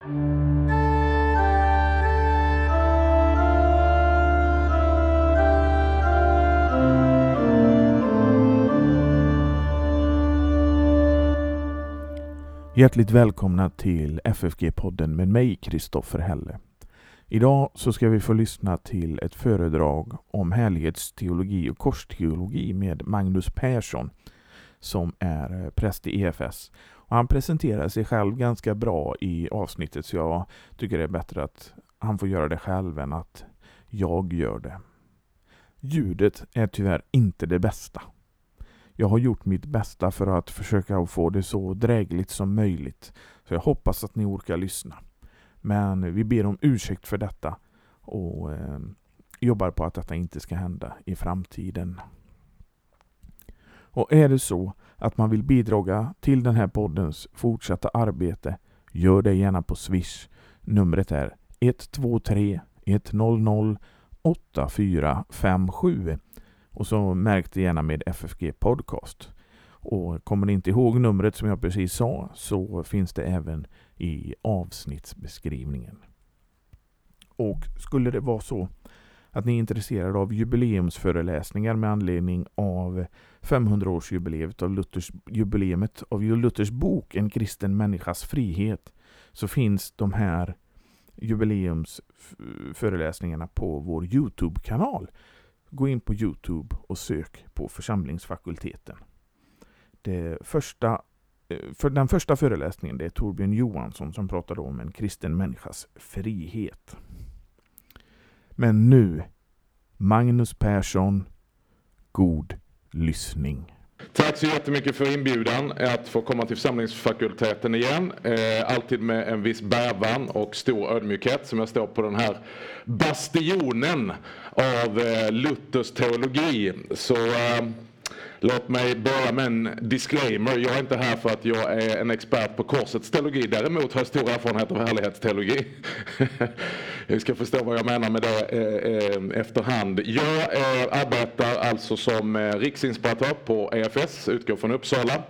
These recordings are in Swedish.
Hjärtligt välkomna till FFG-podden med mig, Kristoffer Helle. Idag så ska vi få lyssna till ett föredrag om härlighetsteologi och korsteologi med Magnus Persson som är präst i EFS. Och han presenterar sig själv ganska bra i avsnittet så jag tycker det är bättre att han får göra det själv än att jag gör det. Ljudet är tyvärr inte det bästa. Jag har gjort mitt bästa för att försöka få det så drägligt som möjligt. Så jag hoppas att ni orkar lyssna. Men vi ber om ursäkt för detta och eh, jobbar på att detta inte ska hända i framtiden. Och är det så att man vill bidraga till den här poddens fortsatta arbete, gör det gärna på Swish. Numret är 123 100 8457 och så märk det gärna med FFG Podcast. Och kommer ni inte ihåg numret som jag precis sa så finns det även i avsnittsbeskrivningen. Och skulle det vara så att ni är intresserade av jubileumsföreläsningar med anledning av 500-årsjubileet av Luthers, jubileumet av Luthers bok En kristen människas frihet så finns de här jubileumsföreläsningarna på vår Youtube-kanal. Gå in på Youtube och sök på församlingsfakulteten. Det första, eh, för den första föreläsningen det är Torbjörn Johansson som pratade om en kristen människas frihet. Men nu, Magnus Persson, god lyssning. Tack så jättemycket för inbjudan att få komma till församlingsfakulteten igen. Eh, alltid med en viss bävan och stor ödmjukhet som jag står på den här bastionen av eh, Luthers teologi. Så eh, Låt mig börja med en disclaimer. Jag är inte här för att jag är en expert på korsets teologi. Däremot har jag stor erfarenhet av härlighetsteologi. Jag ska förstå vad jag menar med det eh, eh efterhand. Jag eh, arbetar alltså som eh, riksinspiratör på EFS, utgår från Uppsala.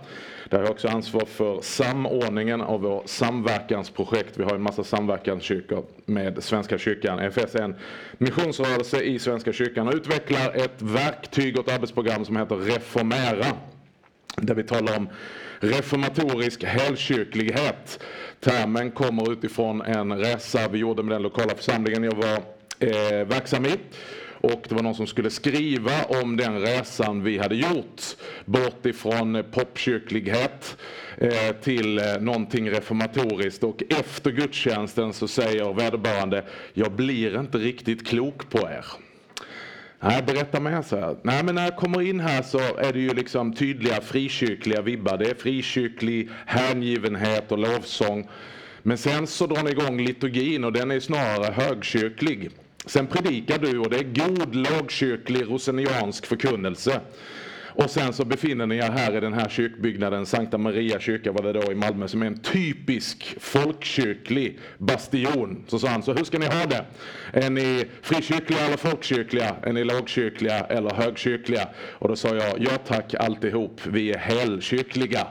Där har jag också ansvar för samordningen av vår samverkansprojekt. Vi har en massa samverkanskyrkor med Svenska kyrkan. EFS är en missionsrörelse i Svenska kyrkan och utvecklar ett verktyg och ett arbetsprogram som heter Reformera. Där vi talar om reformatorisk helkyrklighet. Termen kommer utifrån en resa vi gjorde med den lokala församlingen jag var eh, verksam i. Och det var någon som skulle skriva om den resan vi hade gjort. Bort ifrån popkyrklighet eh, till eh, någonting reformatoriskt. Och efter gudstjänsten så säger vederbörande, jag blir inte riktigt klok på er. Nej, berätta mer, så här. Nej, men när jag kommer in här så är det ju liksom tydliga frikyrkliga vibbar. Det är frikyrklig hängivenhet och lovsång. Men sen så drar ni igång liturgin och den är snarare högkyrklig. Sen predikar du och det är god lågkyrklig roseniansk förkunnelse. Och sen så befinner ni er här i den här kyrkbyggnaden, Sankta Maria kyrka var det då i Malmö, som är en typisk folkkyrklig bastion. Så sa han, så hur ska ni ha det? Är ni frikyrkliga eller folkkyrkliga? Är ni lågkyrkliga eller högkyrkliga? Och då sa jag, ja tack alltihop, vi är helkyrkliga.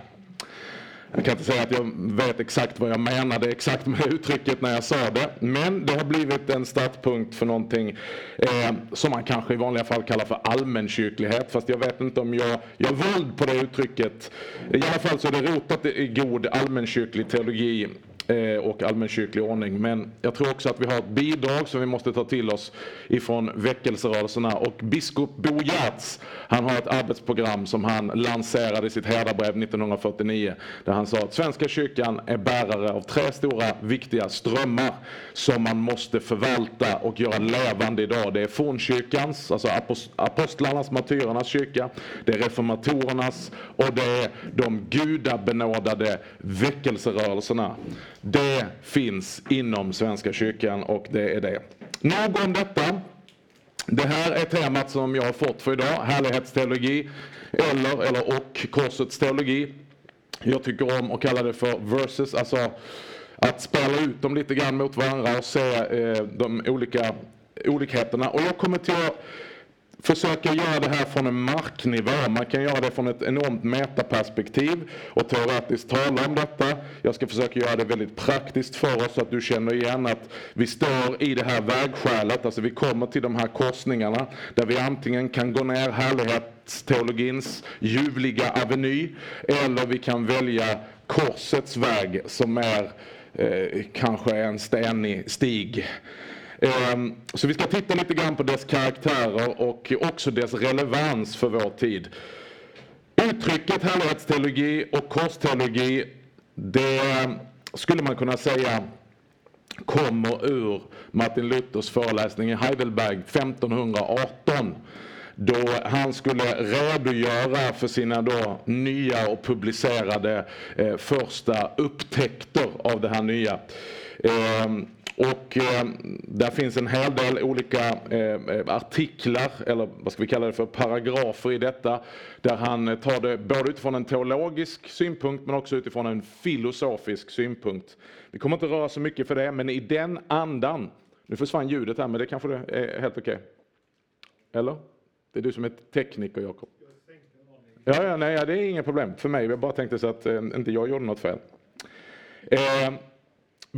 Jag kan inte säga att jag vet exakt vad jag menade exakt med uttrycket när jag sa det. Men det har blivit en startpunkt för någonting eh, som man kanske i vanliga fall kallar för allmänkyrklighet. Fast jag vet inte om jag gör våld på det uttrycket. I alla fall så är det rotat i god allmänkyrklig teologi Eh, och allmänkyrklig ordning. Men jag tror också att vi har ett bidrag som vi måste ta till oss ifrån väckelserörelserna. Och biskop Bo Giertz, han har ett arbetsprogram som han lanserade i sitt herdabrev 1949. Där han sa att Svenska kyrkan är bärare av tre stora viktiga strömmar som man måste förvalta och göra levande idag. Det är fornkyrkans, alltså apostlarnas, martyrernas kyrka. Det är reformatorernas och det är de gudabenådade väckelserörelserna. Det finns inom Svenska kyrkan och det är det. Nog om detta. Det här är temat som jag har fått för idag, härlighetsteologi eller, eller och korsets teologi. Jag tycker om att kalla det för versus, alltså att spela ut dem lite grann mot varandra och se eh, de olika olikheterna. Och jag kommer till att försöka göra det här från en marknivå. Man kan göra det från ett enormt metaperspektiv och teoretiskt tala om detta. Jag ska försöka göra det väldigt praktiskt för oss så att du känner igen att vi står i det här vägskälet. Alltså vi kommer till de här korsningarna där vi antingen kan gå ner härlighetsteologins ljuvliga aveny eller vi kan välja korsets väg som är eh, kanske en stenig stig Ehm, så vi ska titta lite grann på dess karaktärer och också dess relevans för vår tid. Uttrycket härlighetsteologi och korsteologi, det skulle man kunna säga kommer ur Martin Luthers föreläsning i Heidelberg 1518 då han skulle redogöra för sina då nya och publicerade eh, första upptäckter av det här nya. Eh, och eh, där finns en hel del olika eh, eh, artiklar, eller vad ska vi kalla det för, paragrafer i detta. Där han eh, tar det både utifrån en teologisk synpunkt men också utifrån en filosofisk synpunkt. Vi kommer inte röra så mycket för det, men i den andan, nu försvann ljudet här men det kanske är helt okej. Okay. Eller? Det är du som är tekniker Jakob. Ja, ja, nej, det är inget problem för mig. Jag bara tänkte så att eh, inte jag gjorde något fel. Eh,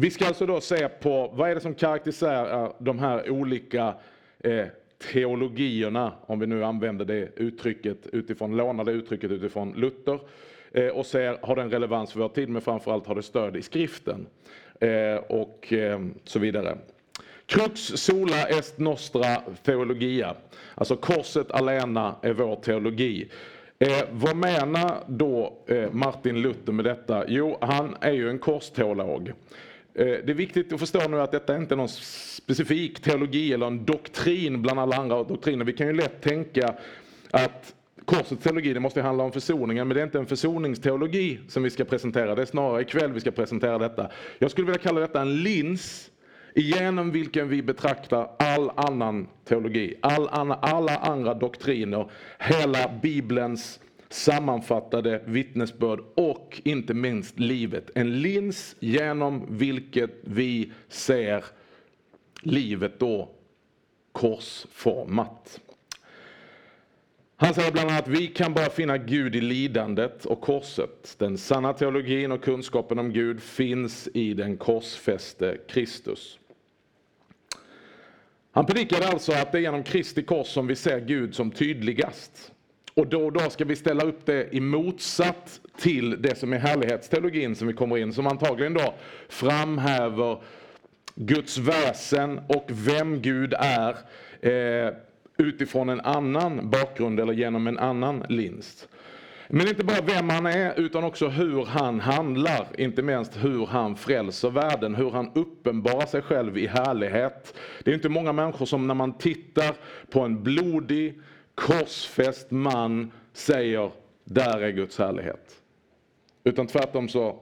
vi ska alltså då se på vad är det som karaktäriserar eh, de här olika eh, teologierna, om vi nu använder det uttrycket utifrån, lånade uttrycket utifrån Luther eh, och ser, har den relevans för vår tid, men framförallt har det stöd i skriften eh, och eh, så vidare. Crux sola est nostra teologia. alltså korset alena är vår teologi. Eh, vad menar då eh, Martin Luther med detta? Jo, han är ju en korsteolog. Eh, det är viktigt att förstå nu att detta inte är någon specifik teologi eller en doktrin bland alla andra doktriner. Vi kan ju lätt tänka att korsets teologi det måste handla om försoningen, men det är inte en försoningsteologi som vi ska presentera. Det är snarare ikväll vi ska presentera detta. Jag skulle vilja kalla detta en lins genom vilken vi betraktar all annan teologi, all anna, alla andra doktriner, hela Bibelns sammanfattade vittnesbörd och inte minst livet. En lins genom vilket vi ser livet då korsformat. Han säger bland annat att vi kan bara finna Gud i lidandet och korset. Den sanna teologin och kunskapen om Gud finns i den korsfäste Kristus. Han predikade alltså att det är genom Kristi kors som vi ser Gud som tydligast. Och då och då ska vi ställa upp det i motsatt till det som är härlighetsteologin som vi kommer in, som antagligen då framhäver Guds väsen och vem Gud är eh, utifrån en annan bakgrund eller genom en annan lins. Men inte bara vem han är utan också hur han handlar, inte minst hur han frälser världen, hur han uppenbarar sig själv i härlighet. Det är inte många människor som när man tittar på en blodig, korsfäst man säger där är Guds härlighet. Utan tvärtom så,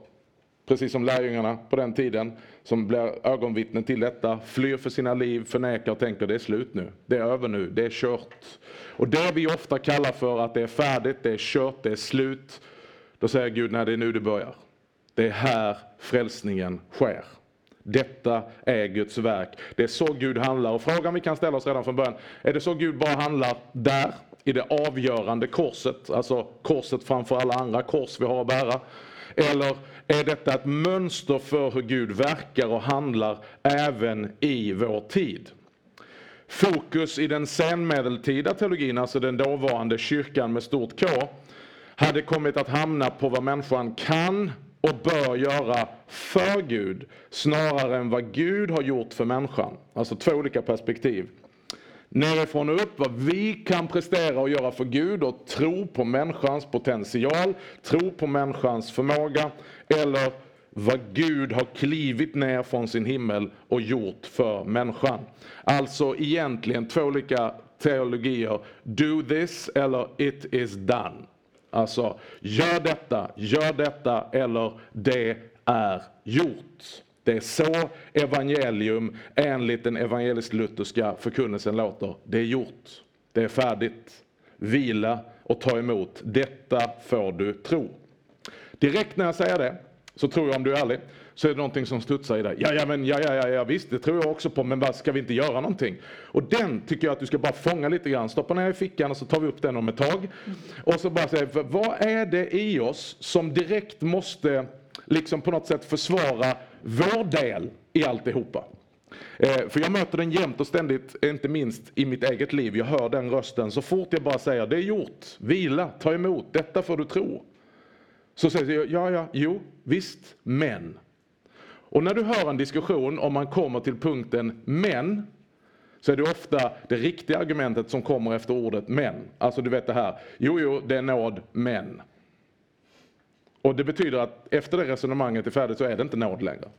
precis som lärjungarna på den tiden som blir ögonvittnen till detta, flyr för sina liv, förnekar och tänker det är slut nu, det är över nu, det är kört. Och det vi ofta kallar för att det är färdigt, det är kört, det är slut, då säger Gud nej det är nu det börjar. Det är här frälsningen sker. Detta är Guds verk. Det är så Gud handlar. Och frågan vi kan ställa oss redan från början, är det så Gud bara handlar där, i det avgörande korset, alltså korset framför alla andra kors vi har att bära? Eller är detta ett mönster för hur Gud verkar och handlar även i vår tid? Fokus i den senmedeltida teologin, alltså den dåvarande kyrkan med stort K, hade kommit att hamna på vad människan kan och bör göra för Gud snarare än vad Gud har gjort för människan. Alltså två olika perspektiv. Nerifrån och upp, vad vi kan prestera och göra för Gud och tro på människans potential, tro på människans förmåga eller vad Gud har klivit ner från sin himmel och gjort för människan. Alltså egentligen två olika teologier. Do this eller it is done. Alltså, gör detta, gör detta eller det är gjort. Det är så evangelium enligt den evangelisk-lutherska förkunnelsen låter. Det är gjort. Det är färdigt. Vila och ta emot. Detta får du tro. Direkt när jag säger det, så tror jag om du är ärlig, så är det någonting som studsar i dig. Ja, ja, men ja, ja, ja, visst, det tror jag också på, men vad ska vi inte göra någonting? Och den tycker jag att du ska bara fånga lite grann, stoppa ner i fickan och så tar vi upp den om ett tag. Och så bara säga, vad är det i oss som direkt måste liksom på något sätt försvara vår del i alltihopa? Eh, för jag möter den jämt och ständigt, inte minst i mitt eget liv. Jag hör den rösten så fort jag bara säger det är gjort, vila, ta emot, detta får du tro. Så säger jag, ja, ja, jo, visst, men. Och när du hör en diskussion om man kommer till punkten men så är det ofta det riktiga argumentet som kommer efter ordet men. Alltså du vet det här, jo, jo, det är nåd, men. Och det betyder att efter det resonemanget är färdigt så är det inte nåd längre.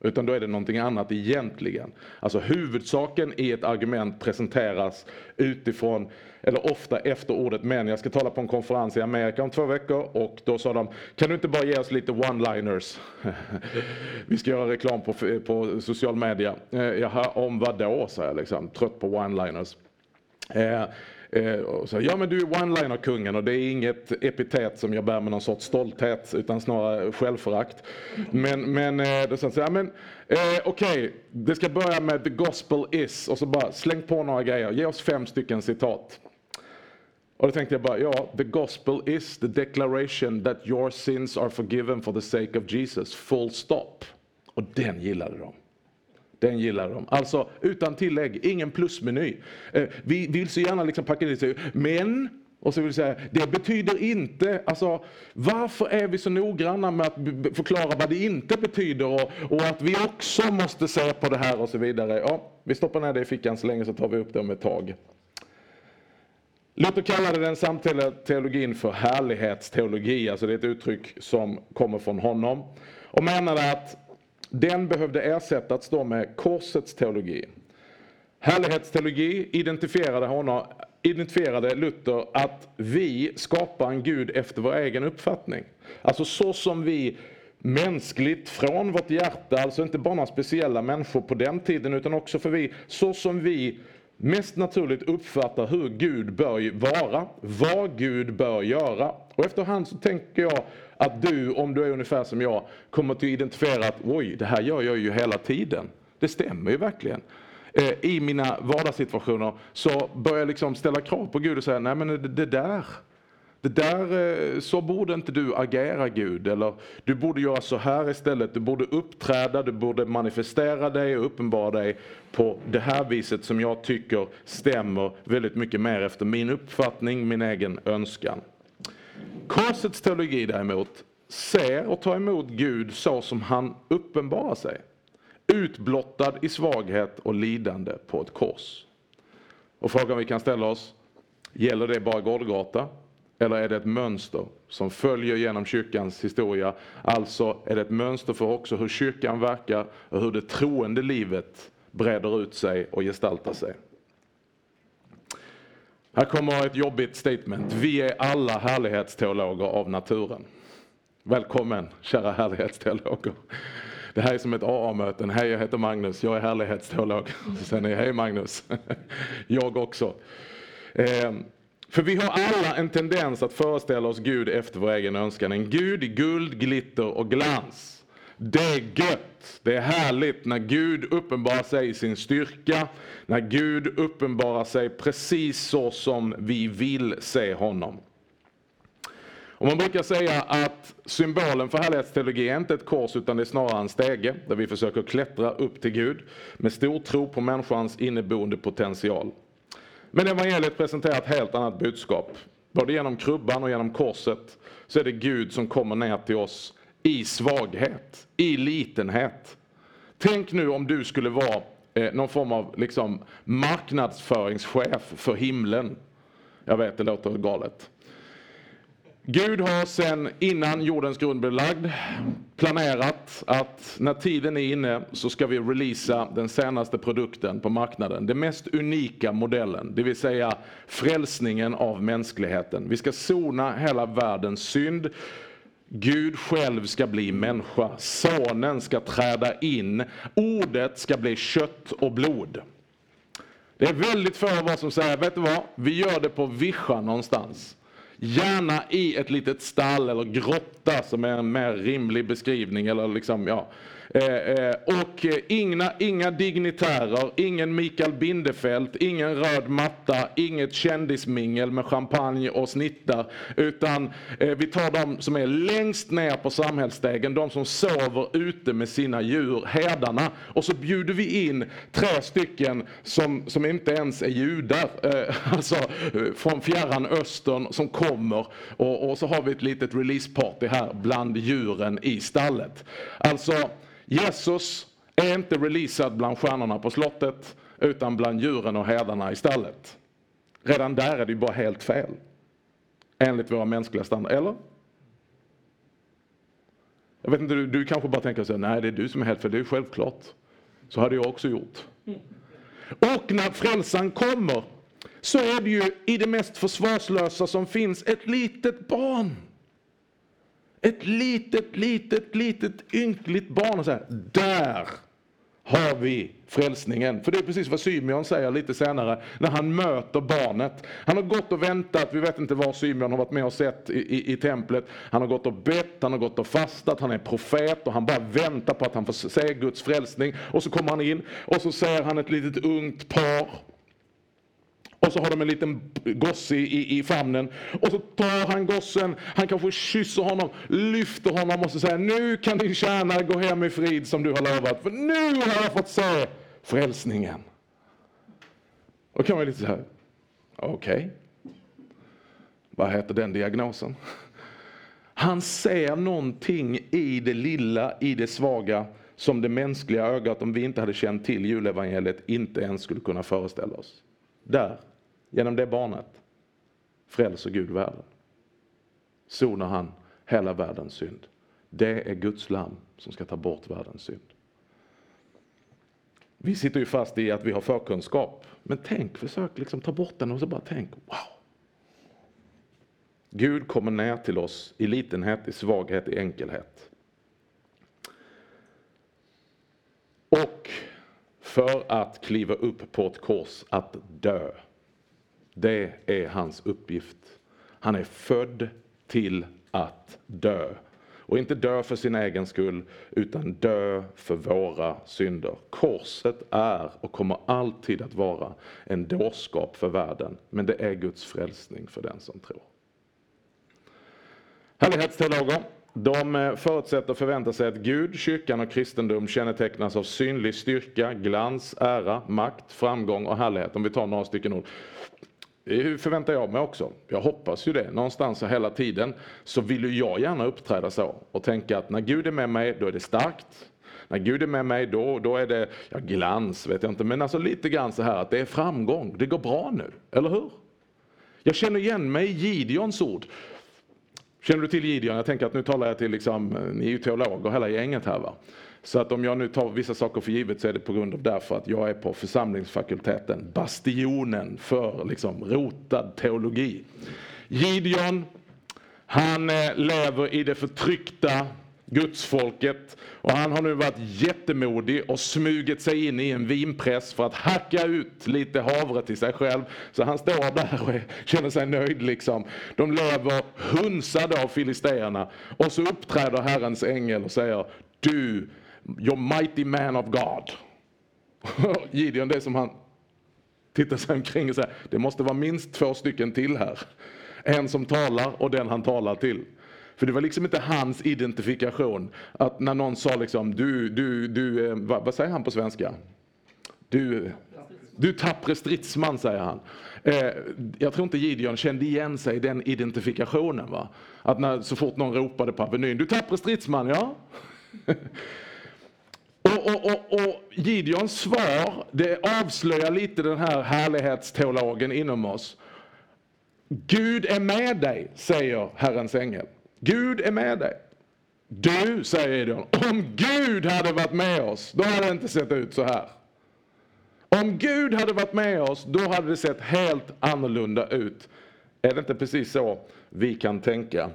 Utan då är det någonting annat egentligen. Alltså huvudsaken i ett argument presenteras utifrån, eller ofta efter ordet men. Jag ska tala på en konferens i Amerika om två veckor och då sa de, kan du inte bara ge oss lite one-liners? Vi ska göra reklam på, på social media. Eh, Jaha, om vad då? sa jag liksom, trött på one-liners. Eh, eh så, ja men du är one-liner-kungen och det är inget epitet som jag bär med någon sorts stolthet utan snarare självförakt. Men, men eh, då sa ja men eh, okej, okay, det ska börja med the gospel is och så bara släng på några grejer, ge oss fem stycken citat. Och då tänkte jag bara, ja, the gospel is the declaration that your sins are forgiven for the sake of Jesus, full stop. Och den gillade de. Den gillar de. Alltså utan tillägg, ingen plusmeny. Eh, vi vill så gärna liksom packa i sig, men och så vill jag säga, det betyder inte, alltså varför är vi så noggranna med att förklara vad det inte betyder och, och, att vi också måste se på det här och så vidare. Ja, vi stoppar ner det i fickan så länge så tar vi upp det om ett tag. Luther kallade den samtida teologin för härlighetsteologi, alltså det är ett uttryck som kommer från honom. Och menade att den behövde ersättas då med korsets teologi. Härlighetsteologi identifierade, honom, identifierade Luther att vi skapar en Gud efter vår egen uppfattning. Alltså så som vi mänskligt från vårt hjärta, alltså inte bara några speciella människor på den tiden utan också för vi, så som vi mest naturligt uppfattar hur Gud bör vara, vad Gud bör göra. Och efterhand så tänker jag att du, om du är ungefär som jag, kommer att identifiera att oj, det här gör jag ju hela tiden. Det stämmer ju verkligen. Eh, I mina vardagssituationer så börjar jag liksom ställa krav på Gud och säga, nej men det där, det där, eh, så borde inte du agera Gud. Eller du borde göra så här istället. Du borde uppträda, du borde manifestera dig och uppenbara dig på det här viset som jag tycker stämmer väldigt mycket mer efter min uppfattning, min egen önskan. Korsets teologi däremot ser och tar emot Gud så som han uppenbarar sig. Utblottad i svaghet och lidande på ett kors. Och frågan vi kan ställa oss, gäller det bara Golgata? Eller är det ett mönster som följer genom kyrkans historia? Alltså är det ett mönster för också hur kyrkan verkar och hur det troende livet breder ut sig och gestaltar sig. Här kommer ett jobbigt statement. Vi är alla härlighetsteologer av naturen. Välkommen kära härlighetsteologer. Det här är som ett AA-möte. Hej, jag heter Magnus, jag är härlighetsteolog. Och sen är jag, hej Magnus. jag också. Ehm, för vi har alla en tendens att föreställa oss Gud efter vår egen önskan. En Gud i guld, glitter och glans. Det är gött, det är härligt när Gud uppenbarar sig i sin styrka, när Gud uppenbarar sig precis så som vi vill se honom. Och man brukar säga att symbolen för härlighetsteologi är inte ett kors utan det är snarare en stege där vi försöker klättra upp till Gud med stor tro på människans inneboende potential. Men evangeliet presenterar ett helt annat budskap. Både genom krubban och genom korset så är det Gud som kommer ner till oss i svaghet, i litenhet. Tänk nu om du skulle vara eh, någon form av liksom, marknadsföringschef för himlen. Jag vet, det låter galet. Gud har sen innan jordens grund blev lagd planerat att när tiden är inne så ska vi releasa den senaste produkten på marknaden. Den mest unika modellen, det vill säga frälsningen av mänskligheten. Vi ska sona hela världens synd. Gud själv ska bli människa, sonen ska träda in, ordet ska bli kött och blod. Det är väldigt få av oss som säger, vet du vad, vi gör det på vischan någonstans. Gärna i ett litet stall eller grotta som är en mer rimlig beskrivning. Eller liksom, ja. Eh, eh, och eh, inga, inga dignitärer, ingen Mikael Bindefeld, ingen röd matta, inget kändismingel med champagne och snittar. Utan vi tar de som är längst ner på samhällsstegen, de som sover ute med sina djur, herdarna. Och så bjuder vi in tre stycken som, som inte ens är judar, alltså från fjärran östern som kommer. Och, och så har vi ett litet releaseparty här bland djuren i stallet. Alltså Jesus är inte releasad bland stjärnorna på slottet utan bland djuren och herdarna i stallet. Redan där är det ju bara helt fel. Enligt våra mänskliga standarder, eller? Jag vet inte, du, du kanske bara tänker så nej det är du som är helt fel, det är ju självklart. Så hade jag också gjort. Och när frälsaren kommer så är det ju i det mest försvarslösa som finns ett litet barn. Ett litet, litet, litet ynkligt barn och säger där har vi frälsningen. För det är precis vad Symeon säger lite senare när han möter barnet. Han har gått och väntat, vi vet inte vad Symeon har varit med och sett i, i, i, templet. Han har gått och bett, han har gått och fastat, han är profet och han bara väntar på att han får se Guds frälsning. Och så kommer han in och så ser han ett litet ungt par och så har de en liten gosse i, i famnen. Och så tar han gossen, han kanske kysser honom, lyfter honom och så säger nu kan din tjänare gå hem i frid som du har lovat. För nu har jag fått se frälsningen. Och kan man lite så här, okej. Okay. Vad heter den diagnosen? Han ser någonting i det lilla, i det svaga som det mänskliga ögat, om vi inte hade känt till julevangeliet, inte ens skulle kunna föreställa oss. Där Genom det barnet frälser Gud världen. Sonar han hela världens synd. Det är Guds lam som ska ta bort världens synd. Vi sitter ju fast i att vi har förkunskap. Men tänk, försök liksom ta bort den och så bara tänk, wow. Gud kommer ner till oss i litenhet, i svaghet, i enkelhet. Och för att kliva upp på ett kors, att dö. Det är hans uppgift. Han är född till att dö. Och inte dö för sin egen skull, utan dö för våra synder. Korset är och kommer alltid att vara en dårskap för världen, men det är Guds frälsning för den som tror. Härlighetsteologer, de eh, förutsätter och förväntar sig att Gud, kyrkan och kristendom kännetecknas av synlig styrka, glans, ära, makt, framgång och härlighet. Om vi tar några stycken ord. Det förväntar jag mig också. Jag hoppas ju det. Någonstans hela tiden så vill ju jag gärna uppträda så och tänka att när Gud är med mig då är det starkt. När Gud är med mig då, då är det ja, glans, vet jag inte, men alltså lite grann så här att det är framgång. Det går bra nu, eller hur? Jag känner igen mig i Gideons ord. Känner du till Gideon? Jag tänker att nu talar jag till, liksom, eh, ni är ju teologer hela gänget här va. Så att om jag nu tar vissa saker för givet så är det på grund av därför att jag är på församlingsfakulteten, bastionen för liksom rotad teologi. Gideon, han eh, lever i det förtryckta gudsfolket och han har nu varit jättemodig och smugit sig in i en vinpress för att hacka ut lite havre till sig själv. Så han står där och känner sig nöjd liksom. De lever hunsade av filisterna och så uppträder Herrens ängel och säger du Your mighty man of God. Gideon, det är som han tittar sig omkring och säger, det måste vara minst två stycken till här. En som talar och den han talar till. För det var liksom inte hans identifikation. Att när någon sa liksom, du, du, du, eh, vad, vad säger han på svenska? Du, du tappre stridsman, säger han. Eh, jag tror inte Gideon kände igen sig i den identifikationen. Va? Att när, så fort någon ropade på Avenyn, du tappre stridsman, ja. Och, och, och, och Gideons svar, det avslöjar lite den här härlighetsteologen inom oss. Gud är med dig, säger Herrens ängel. Gud är med dig. Du, säger Gideon, om Gud hade varit med oss, då hade det inte sett ut så här. Om Gud hade varit med oss, då hade det sett helt annorlunda ut. Är det inte precis så vi kan tänka?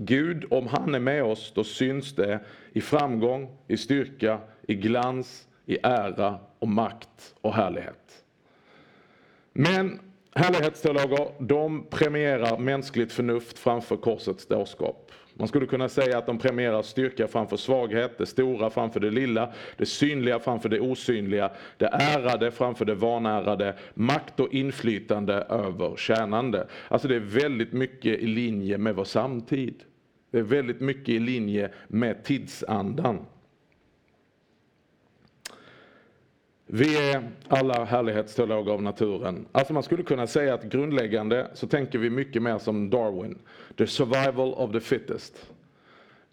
Gud, om han är med oss, då syns det i framgång, i styrka, i glans, i ära och makt och härlighet. Men härlighetsteologer, de premierar mänskligt förnuft framför korsets dårskap. Man skulle kunna säga att de premierar styrka framför svaghet, det stora framför det lilla, det synliga framför det osynliga, det ärade framför det vanärade, makt och inflytande över tjänande. Alltså det är väldigt mycket i linje med vår samtid. Det är väldigt mycket i linje med tidsandan. Vi är alla härlighetsteologer av naturen. Alltså man skulle kunna säga att grundläggande så tänker vi mycket mer som Darwin. The survival of the fittest.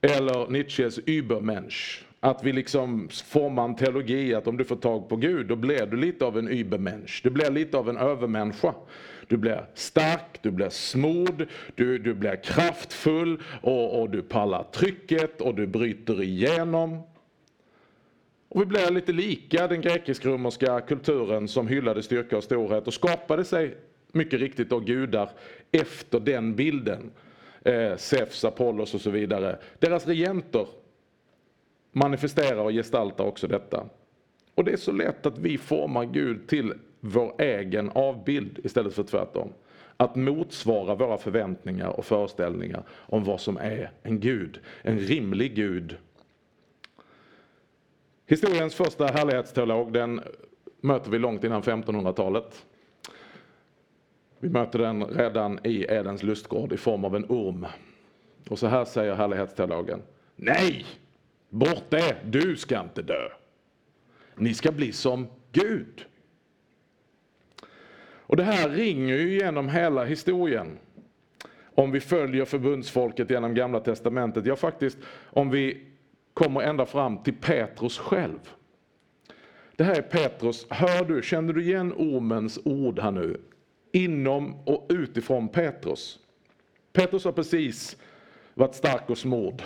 Eller Nietzsches Übermensch. Att vi liksom formar en teologi att om du får tag på Gud då blir du lite av en Übermensch. Du blir lite av en övermänniska. Du blir stark, du blir smord, du, du blir kraftfull och, och du pallar trycket och du bryter igenom. Och vi blir lite lika den grekisk-romerska kulturen som hyllade styrka och storhet och skapade sig mycket riktigt då gudar efter den bilden. Eh, Zeus, Apollos och så vidare. Deras regenter manifesterar och gestaltar också detta. Och det är så lätt att vi formar Gud till vår egen avbild istället för tvärtom. Att motsvara våra förväntningar och föreställningar om vad som är en Gud. En rimlig Gud Historiens första härlighetsteolog den möter vi långt innan 1500-talet. Vi möter den redan i Edens lustgård i form av en orm. Och så här säger härlighetsteologen. Nej! Bort det! Du ska inte dö. Ni ska bli som Gud. Och det här ringer ju genom hela historien. Om vi följer förbundsfolket genom Gamla Testamentet. Ja, faktiskt, om vi kommer ända fram till Petrus själv. Det här är Petrus. Hör du, känner du igen ormens ord här nu? Inom och utifrån Petrus. Petrus har precis varit stark och smord.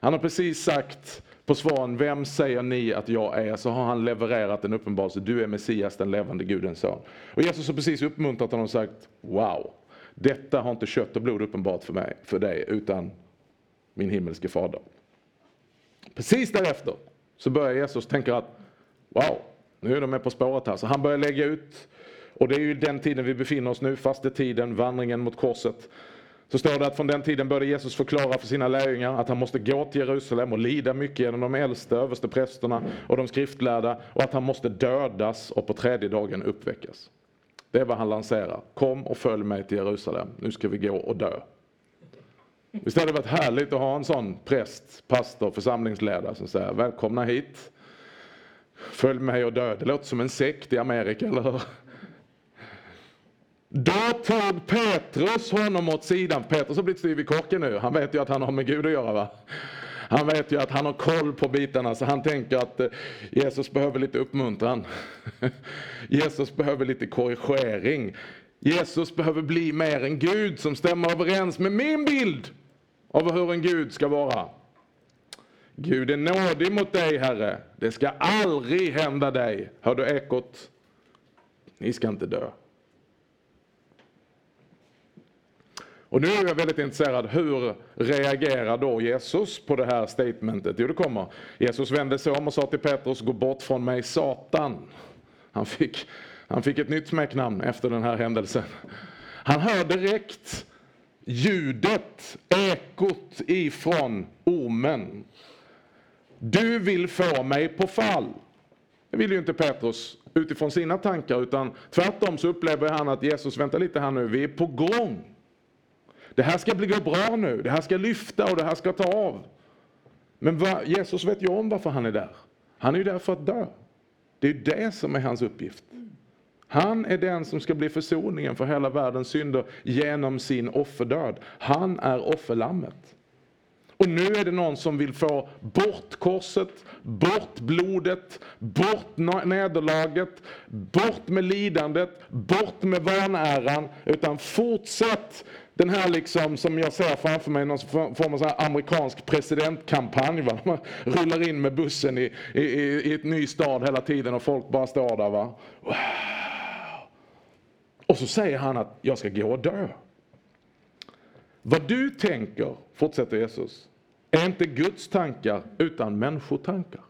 Han har precis sagt på svaren, vem säger ni att jag är? Så har han levererat en uppenbarelse, du är Messias, den levande Gudens son. Och Jesus har precis uppmuntrat honom och sagt, wow, detta har inte kött och blod uppenbart för mig, för dig, utan min himmelske fader. Precis därefter så börjar Jesus tänka att wow, nu är de med på spåret här. Så han börjar lägga ut, och det är ju den tiden vi befinner oss nu, fastetiden, vandringen mot korset. Så står det att från den tiden började Jesus förklara för sina lärjungar att han måste gå till Jerusalem och lida mycket genom de äldste, översteprästerna och de skriftlärda och att han måste dödas och på tredje dagen uppväckas. Det är vad han lanserar. Kom och följ mig till Jerusalem. Nu ska vi gå och dö. Visst hade det varit härligt att ha en sån präst, pastor, församlingsledare som säger välkomna hit. Följ mig och dö. Det låter som en sekt i Amerika, eller hur? Då tog Petrus honom åt sidan. Petrus har blivit styv i korken nu. Han vet ju att han har med Gud att göra. va? Han vet ju att han har koll på bitarna så han tänker att eh, Jesus behöver lite uppmuntran. Jesus behöver lite korrigering. Jesus behöver bli mer en Gud som stämmer överens med min bild av hur en Gud ska vara. Gud är nådig mot dig, Herre. Det ska aldrig hända dig. Hör du ekot? Ni ska inte dö. Och nu är jag väldigt intresserad, hur reagerar då Jesus på det här statementet? Jo, det kommer. Jesus vände sig om och sa till Petrus, gå bort från mig Satan. Han fick, han fick ett nytt smeknamn efter den här händelsen. Han hör direkt ljudet, ekot ifrån ormen. Du vill få mig på fall. Det vill ju inte Petrus utifrån sina tankar utan tvärtom så upplever han att Jesus, vänta lite här nu, vi är på gång. Det här ska bli gå bra nu, det här ska lyfta och det här ska ta av. Men va, Jesus vet ju om varför han är där. Han är ju där för att dö. Det är det som är hans uppgift. Han är den som ska bli försoningen för hela världens synder genom sin offerdöd. Han är offerlammet. Och nu är det någon som vill få bort korset, bort blodet, bort nederlaget, bort med lidandet, bort med vanäran, utan fortsätt den här liksom som jag ser framför mig, någon form av så amerikansk presidentkampanj. Va? Man rullar in med bussen i, i, i ett ny stad hela tiden och folk bara står där. Va? Wow. Och så säger han att jag ska gå och dö. Vad du tänker, fortsätter Jesus, är inte Guds tankar utan människotankar.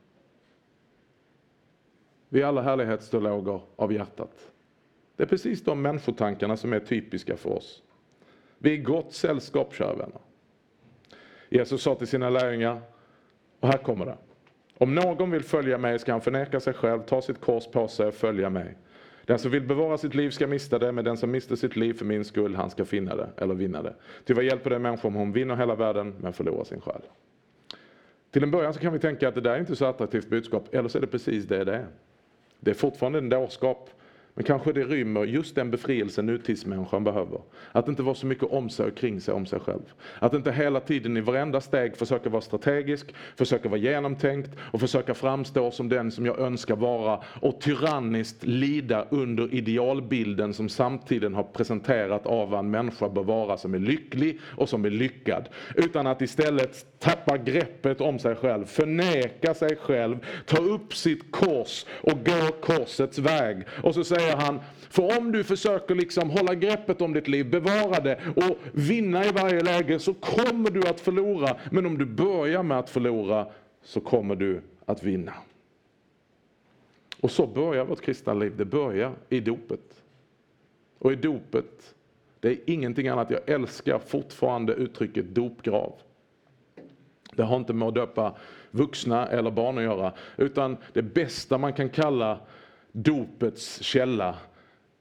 Vi är alla härlighetsteologer av hjärtat. Det är precis de människotankarna som är typiska för oss. Vi är i gott sällskap, kära vänner. Jesus sa till sina lärjungar, och här kommer det. Om någon vill följa mig ska han förneka sig själv, ta sitt kors på sig och följa mig. Den som vill bevara sitt liv ska mista det, men den som mister sitt liv för min skull, han ska finna det, eller vinna det. Ty vad hjälper det människa om hon vinner hela världen, men förlorar sin själ? Till en början så kan vi tänka att det där är inte så attraktivt budskap, eller så är det precis det det är. Det är fortfarande en dårskap men kanske det rymmer just den befrielse nutidsmänniskan behöver. Att inte vara så mycket om sig och kring sig om sig själv. Att inte hela tiden i varenda steg försöka vara strategisk, försöka vara genomtänkt och försöka framstå som den som jag önskar vara och tyranniskt lida under idealbilden som samtiden har presenterat av vad en människa bör vara som är lycklig och som är lyckad. Utan att istället tappa greppet om sig själv, förneka sig själv, ta upp sitt kors och gå korsets väg. Och så säger säger han, för om du försöker liksom hålla greppet om ditt liv, bevara det och vinna i varje läge så kommer du att förlora. Men om du börjar med att förlora så kommer du att vinna. Och så börjar vårt kristna liv, det börjar i dopet. Och i dopet, det är ingenting annat, jag älskar fortfarande uttrycket dopgrav. Det har inte med att döpa vuxna eller barn att göra, utan det bästa man kan kalla dopets källa,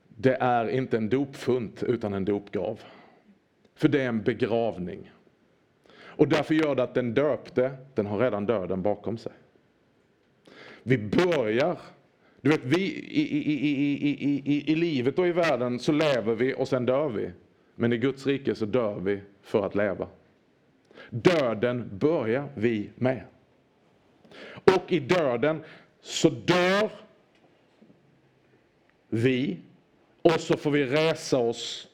det är inte en dopfunt utan en dopgrav. För det är en begravning. Och därför gör det att den döpte, den har redan döden bakom sig. Vi börjar, du vet vi i, i, i, i, i livet och i världen så lever vi och sen dör vi. Men i Guds rike så dör vi för att leva. Döden börjar vi med. Och i döden så dör vi, och så får vi resa oss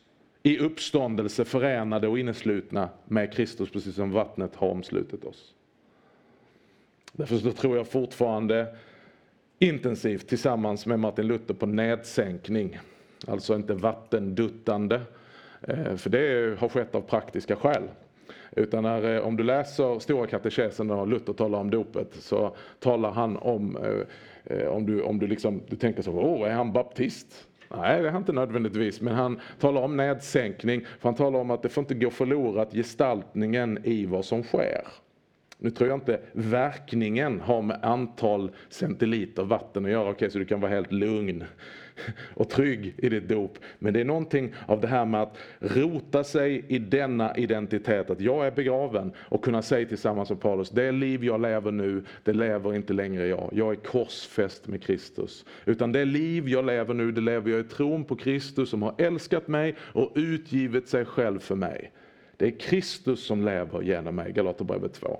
i uppståndelse förenade och inneslutna med Kristus, precis som vattnet har omslutit oss. Därför så tror jag fortfarande intensivt tillsammans med Martin Luther på nedsänkning. Alltså inte vattenduttande, eh, för det har skett av praktiska skäl. Utan när, eh, om du läser Stora katekesen och Luther talar om dopet så talar han om eh, eh, om du, om du, liksom, du tänker så, åh, är han baptist? Nej, det är han inte nödvändigtvis, men han talar om nedsänkning, för han talar om att det får inte gå förlorat gestaltningen i vad som sker. Nu tror jag inte verkningen har med antal centiliter vatten att göra, okej okay, så du kan vara helt lugn och trygg i ditt dop. Men det är någonting av det här med att rota sig i denna identitet, att jag är begraven och kunna säga tillsammans med Paulus, det liv jag lever nu, det lever inte längre jag. Jag är korsfäst med Kristus. Utan det liv jag lever nu, det lever jag i tron på Kristus som har älskat mig och utgivit sig själv för mig. Det är Kristus som lever genom mig, Galaterbrevet 2.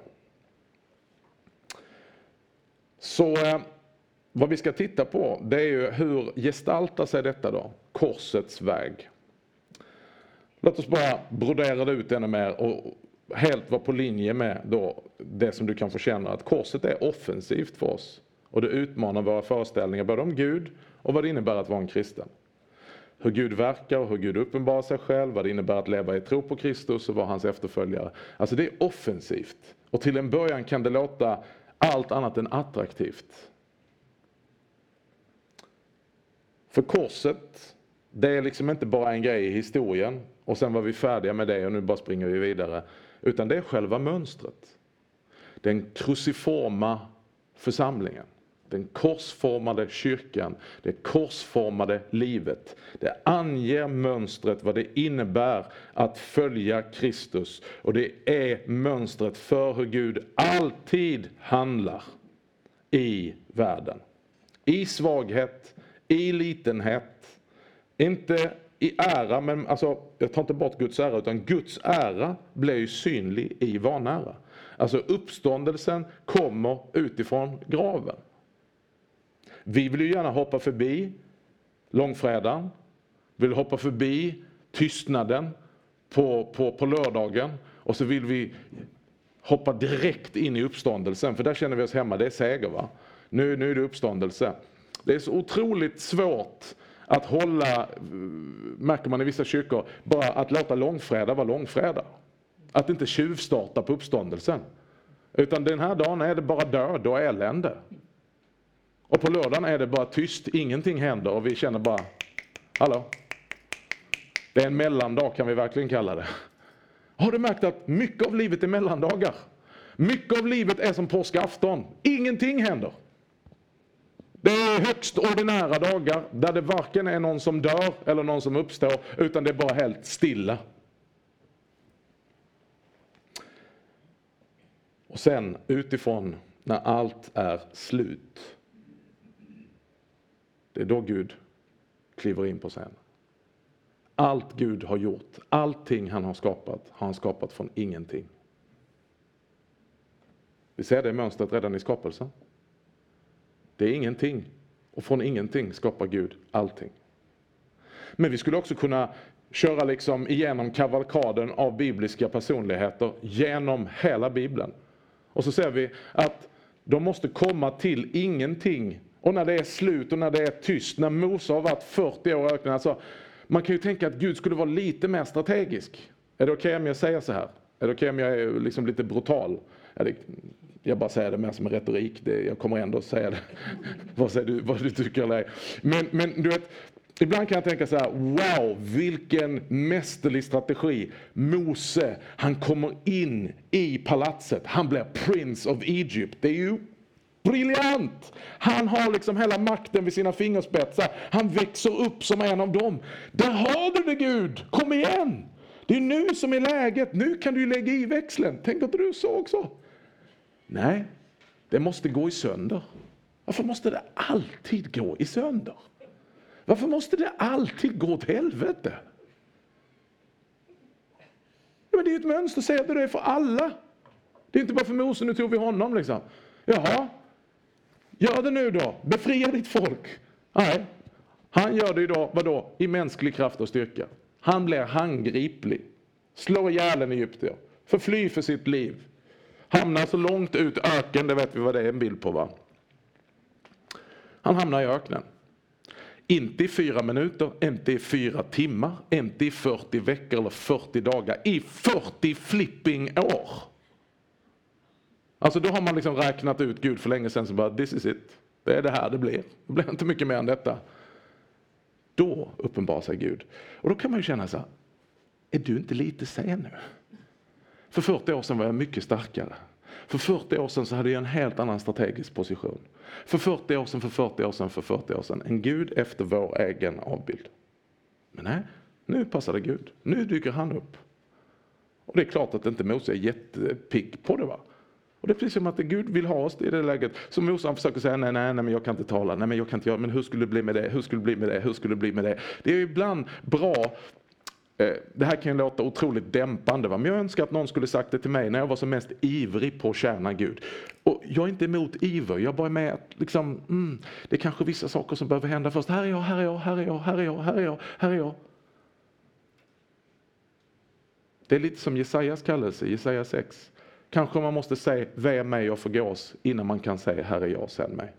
Så eh, vad vi ska titta på det är ju hur gestaltar sig detta då? Korsets väg. Låt oss bara brodera det ut ännu mer och helt vara på linje med då det som du kan känner, känna att korset är offensivt för oss. Och det utmanar våra föreställningar både om Gud och vad det innebär att vara en kristen. Hur Gud verkar och hur Gud uppenbarar sig själv, vad det innebär att leva i tro på Kristus och vara hans efterföljare. Alltså det är offensivt. Och till en början kan det låta allt annat än attraktivt. För korset, det är liksom inte bara en grej i historien och sen var vi färdiga med det och nu bara springer vi vidare. Utan det är själva mönstret. Den kruciforma församlingen. Den korsformade kyrkan, det korsformade livet. Det anger mönstret vad det innebär att följa Kristus. Och det är mönstret för hur Gud alltid handlar i världen. I svaghet, i litenhet, inte i ära, men alltså, jag tar inte bort Guds ära, utan Guds ära blir ju synlig i vanära. Alltså uppståndelsen kommer utifrån graven. Vi vill ju gärna hoppa förbi långfredagen, vill hoppa förbi tystnaden på, på, på lördagen och så vill vi hoppa direkt in i uppståndelsen, för där känner vi oss hemma, det är seger va. Nu, nu är det uppståndelse. Det är så otroligt svårt att hålla, eh, märker man i vissa kyrkor, bara att låta långfredag vara långfredag. Att inte tjuvstarta på uppståndelsen. Utan den här dagen är det bara död och elände. Och på lördagen är det bara tyst, ingenting händer och vi känner bara, Hallå? Det är en mellandag kan vi verkligen kalla det. Har du märkt att mycket av livet är mellandagar? Mycket av livet är som påskafton. Ingenting händer. Det är högst ordinära dagar där det varken är någon som dör eller någon som uppstår, utan det är bara helt stilla. Och sen utifrån, när allt är slut, det är då Gud kliver in på scenen. Allt Gud har gjort, allting han har skapat, har han skapat från ingenting. Vi ser det mönstret redan i skapelsen. Det är ingenting. Och från ingenting skapar Gud allting. Men vi skulle också kunna köra liksom igenom kavalkaden av bibliska personligheter genom hela Bibeln. Och så ser vi att de måste komma till ingenting. Och när det är slut och när det är tyst, när Mose har varit 40 år i öknen. Alltså, man kan ju tänka att Gud skulle vara lite mer strategisk. Är det okej okay om jag säger så här? Är det okej okay om jag är liksom lite brutal? Jag bara säger det mer som en retorik. Det, jag kommer ändå säga det. vad, säger du, vad du tycker eller ej. Men, men du vet, ibland kan jag tänka så här, wow, vilken mästerlig strategi. Mose, han kommer in i palatset. Han blir Prince of Egypt. Det är ju briljant! Han har liksom hela makten vid sina fingerspetsar. Han växer upp som en av dem. Där har du det Gud! Kom igen! Det är nu som är läget. Nu kan du lägga i växeln. Tänk att du så också? Nej, det måste gå i sönder. Varför måste det alltid gå i sönder? Varför måste det alltid gå åt helvete? Ja, men det är ett mönster, säg att det är för alla. Det är inte bara för Mose, nu tog vi honom liksom. Jaha, gör det nu då, befria ditt folk. Nej, han gör det idag, vadå, i mänsklig kraft och styrka. Han blir handgriplig, slår ihjäl en egyptier, förfly för sitt liv, Hamnar så långt ut öken, det vet vi vad det är en bild på va? Han hamnar i öknen. Inte i fyra minuter, inte i fyra timmar, inte i 40 veckor eller 40 dagar. I 40 flipping år! Alltså då har man liksom räknat ut Gud för länge sedan så bara this is it. Det är det här det blir. Det blir inte mycket mer än detta. Då uppenbarar sig Gud. Och då kan man ju känna så här, är du inte lite sen nu? För 40 år sedan var jag mycket starkare. För 40 år sedan så hade jag en helt annan strategisk position. För 40 år sedan, för 40 år sedan, för 40 år sedan. En Gud efter vår egen avbild. Men nej, nu passar det Gud. Nu dyker han upp. Och det är klart att inte Mose är jättepigg på det. va. Och det är precis som att Gud vill ha oss i det läget. Så Mose han försöker säga nej, nej, nej, men jag kan inte tala, nej, men jag kan inte göra, men hur skulle det bli med det, hur skulle det bli med det, hur skulle det bli med det? Det är ibland bra Eh, det här kan ju låta otroligt dämpande, va? men jag önskar att någon skulle sagt det till mig när jag var som mest ivrig på att tjäna Gud. Och jag är inte emot iver, jag bara är med att liksom, mm, det är kanske vissa saker som behöver hända först. Här är jag, här är jag, här är jag, här är jag, här är jag, här är jag. Det är lite som Jesajas kallelse, Jesaja 6. Kanske man måste säga ve mig och förgås innan man kan säga här är jag, sänd mig.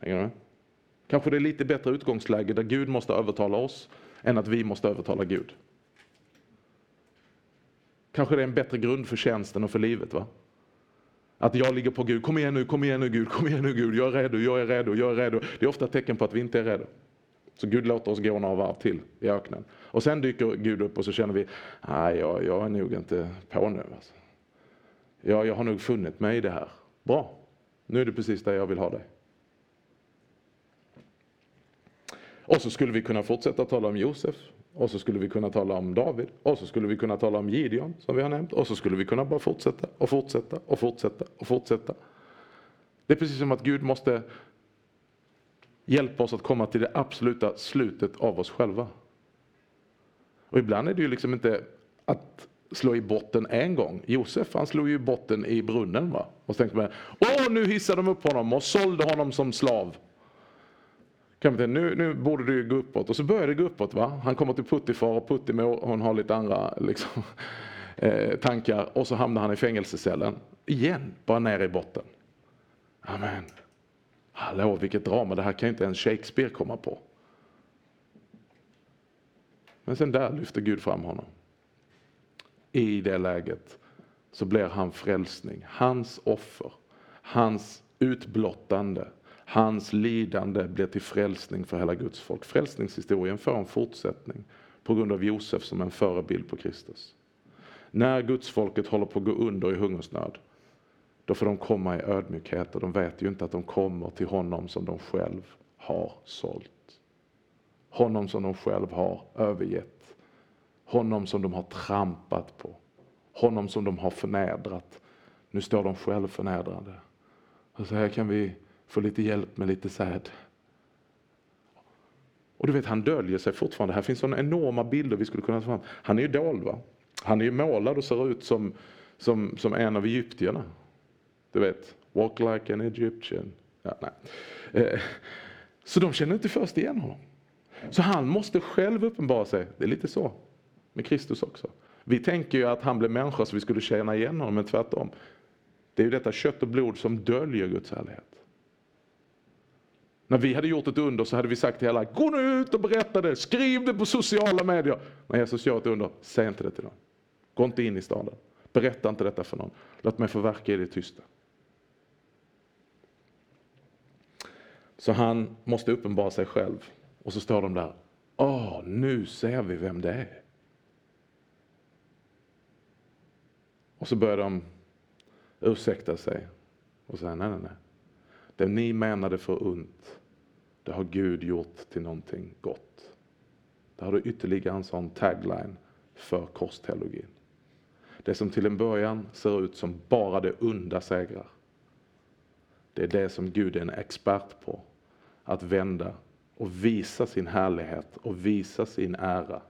Hänger du Kanske det är lite bättre utgångsläge där Gud måste övertala oss än att vi måste övertala Gud. Kanske det är en bättre grund för tjänsten och för livet. va? Att jag ligger på Gud, kom igen nu, kom igen nu Gud, kom igen nu Gud, jag är redo, jag är redo, jag är redo. Det är ofta ett tecken på att vi inte är redo. Så Gud låter oss gå några varv till i öknen. Och sen dyker Gud upp och så känner vi, nej jag, jag är nog inte på nu. Alltså. Jag, jag har nog funnit mig i det här. Bra, nu är det precis där jag vill ha dig. Och så skulle vi kunna fortsätta tala om Josef. Och så skulle vi kunna tala om David. Och så skulle vi kunna tala om Gideon som vi har nämnt. Och så skulle vi kunna bara fortsätta och fortsätta och fortsätta och fortsätta. Det är precis som att Gud måste hjälpa oss att komma till det absoluta slutet av oss själva. Och ibland är det ju liksom inte att slå i botten en gång. Josef han slog ju i botten i brunnen. Va? Och så tänkte man, åh nu hissade de upp honom och sålde honom som slav kapten, nu, nu borde det ju gå uppåt. Och så börjar det gå uppåt. Va? Han kommer till Puttifar och Puttimor, hon har lite andra liksom, eh, tankar. Och så hamnar han i fängelsecellen. Igen, bara ner i botten. Amen. Hallå, vilket drama. Det här kan ju inte ens Shakespeare komma på. Men sen där lyfter Gud fram honom. I det läget så blir han frälsning. Hans offer, hans utblottande, Hans lidande blir till frälsning för hela Guds folk. Frälsningshistorien får en fortsättning på grund av Josef som en förebild på Kristus. När Guds folket håller på att gå under i hungersnöd, då får de komma i ödmjukhet och de vet ju inte att de kommer till honom som de själv har sålt. Honom som de själv har övergett. Honom som de har trampat på. Honom som de har förnedrat. Nu står de själv förnedrade. Och så här kan vi få lite hjälp med lite säd. Och du vet, han döljer sig fortfarande. Här finns sådana enorma bilder vi skulle kunna ta fram. Han är ju dold va? Han är ju målad och ser ut som, som, som en av egyptierna. Du vet, walk like an Egyptian. Ja, nej. Eh, så de känner inte först igen honom. Så han måste själv uppenbara sig. Det är lite så med Kristus också. Vi tänker ju att han blev människa så vi skulle känna igen honom, men tvärtom. Det är ju detta kött och blod som döljer Guds härlighet. När vi hade gjort ett under så hade vi sagt till alla, gå nu ut och berätta det, skriv det på sociala medier. När Jesus gör ett under, säg inte det till någon. Gå inte in i staden. Berätta inte detta för någon. Låt mig få verka i det tysta. Så han måste uppenbara sig själv. Och så står de där, åh, nu ser vi vem det är. Och så börjar de ursäkta sig och säga, nej, nej, nej. Det ni menade för ont, det har Gud gjort till någonting gott. Där har du ytterligare en sån tagline för korsteologin. Det som till en början ser ut som bara det onda segrar. Det är det som Gud är en expert på. Att vända och visa sin härlighet och visa sin ära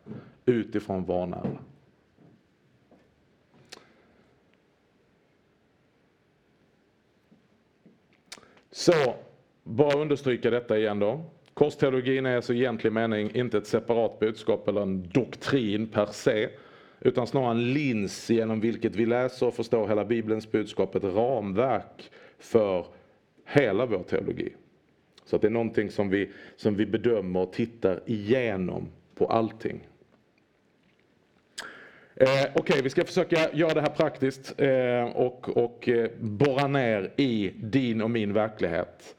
utifrån vanära. Så, bara understryka detta igen då. Korsteologin är alltså i egentlig mening inte ett separat budskap eller en doktrin per se, utan snarare en lins genom vilket vi läser och förstår hela Bibelns budskap, ett ramverk för hela vår teologi. Så att det är någonting som vi, som vi bedömer och tittar igenom på allting. Eh, Okej, okay, vi ska försöka göra det här praktiskt eh, och, och eh, borra ner i din och min verklighet.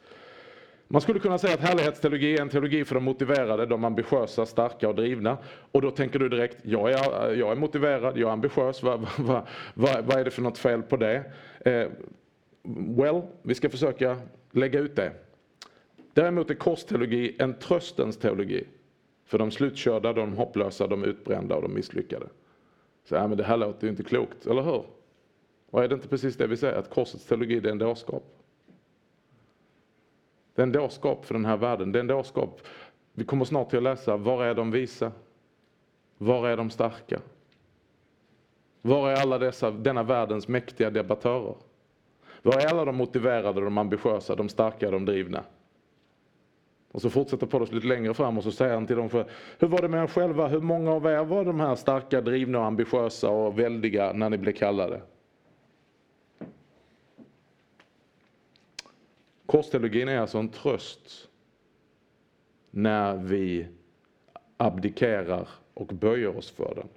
Man skulle kunna säga att härlighetsteologi är en teologi för de motiverade, de ambitiösa, starka och drivna. Och då tänker du direkt, jag är, jag är motiverad, jag är ambitiös, vad, vad, vad, vad är det för något fel på det? Eh, well, vi ska försöka lägga ut det. Däremot är korsteologi en tröstens teologi. För de slutkörda, de hopplösa, de utbrända och de misslyckade. Så, ja, men det här låter ju inte klokt, eller hur? Och är det inte precis det vi säger, att korsets teologi det är en dårskap? Det är en dårskap för den här världen, det är en dårskap. Vi kommer snart till att läsa, var är de visa? Var är de starka? Var är alla dessa, denna världens mäktiga debattörer? Var är alla de motiverade, de ambitiösa, de starka, de drivna? Och så fortsätter Paulus lite längre fram och så säger han till dem, för, hur var det med er själva? Hur många av er var de här starka, drivna, och ambitiösa och väldiga när ni blev kallade? Korsteologin är alltså en tröst när vi abdikerar och böjer oss för den.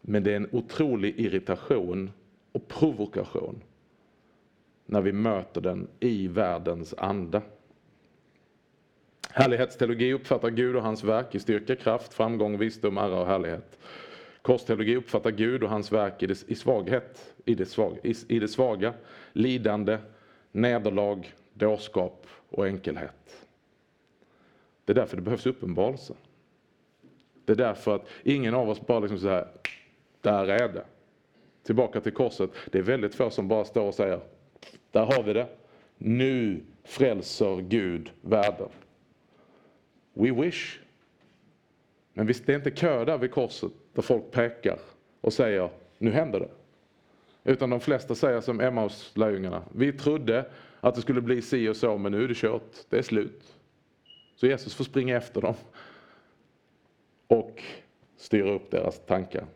Men det är en otrolig irritation och provokation när vi möter den i världens anda. Härlighetsteologi uppfattar Gud och hans verk i styrka, kraft, framgång, visdom, ära och härlighet. Korsteologi uppfattar Gud och hans verk i, det, i svaghet, i det, svag, i, i det svaga, lidande, nederlag, dårskap och enkelhet. Det är därför det behövs uppenbarelse. Det är därför att ingen av oss bara liksom så här, där är det. Tillbaka till korset. Det är väldigt få som bara står och säger, där har vi det. Nu frälser Gud världen. We wish. Men visst, det är inte kö där vid korset där folk pekar och säger, nu händer det. Utan de flesta säger som Emmaus-lärjungarna, vi trodde att det skulle bli si och så, men nu är det kört, det är slut. Så Jesus får springa efter dem och styra upp deras tankar.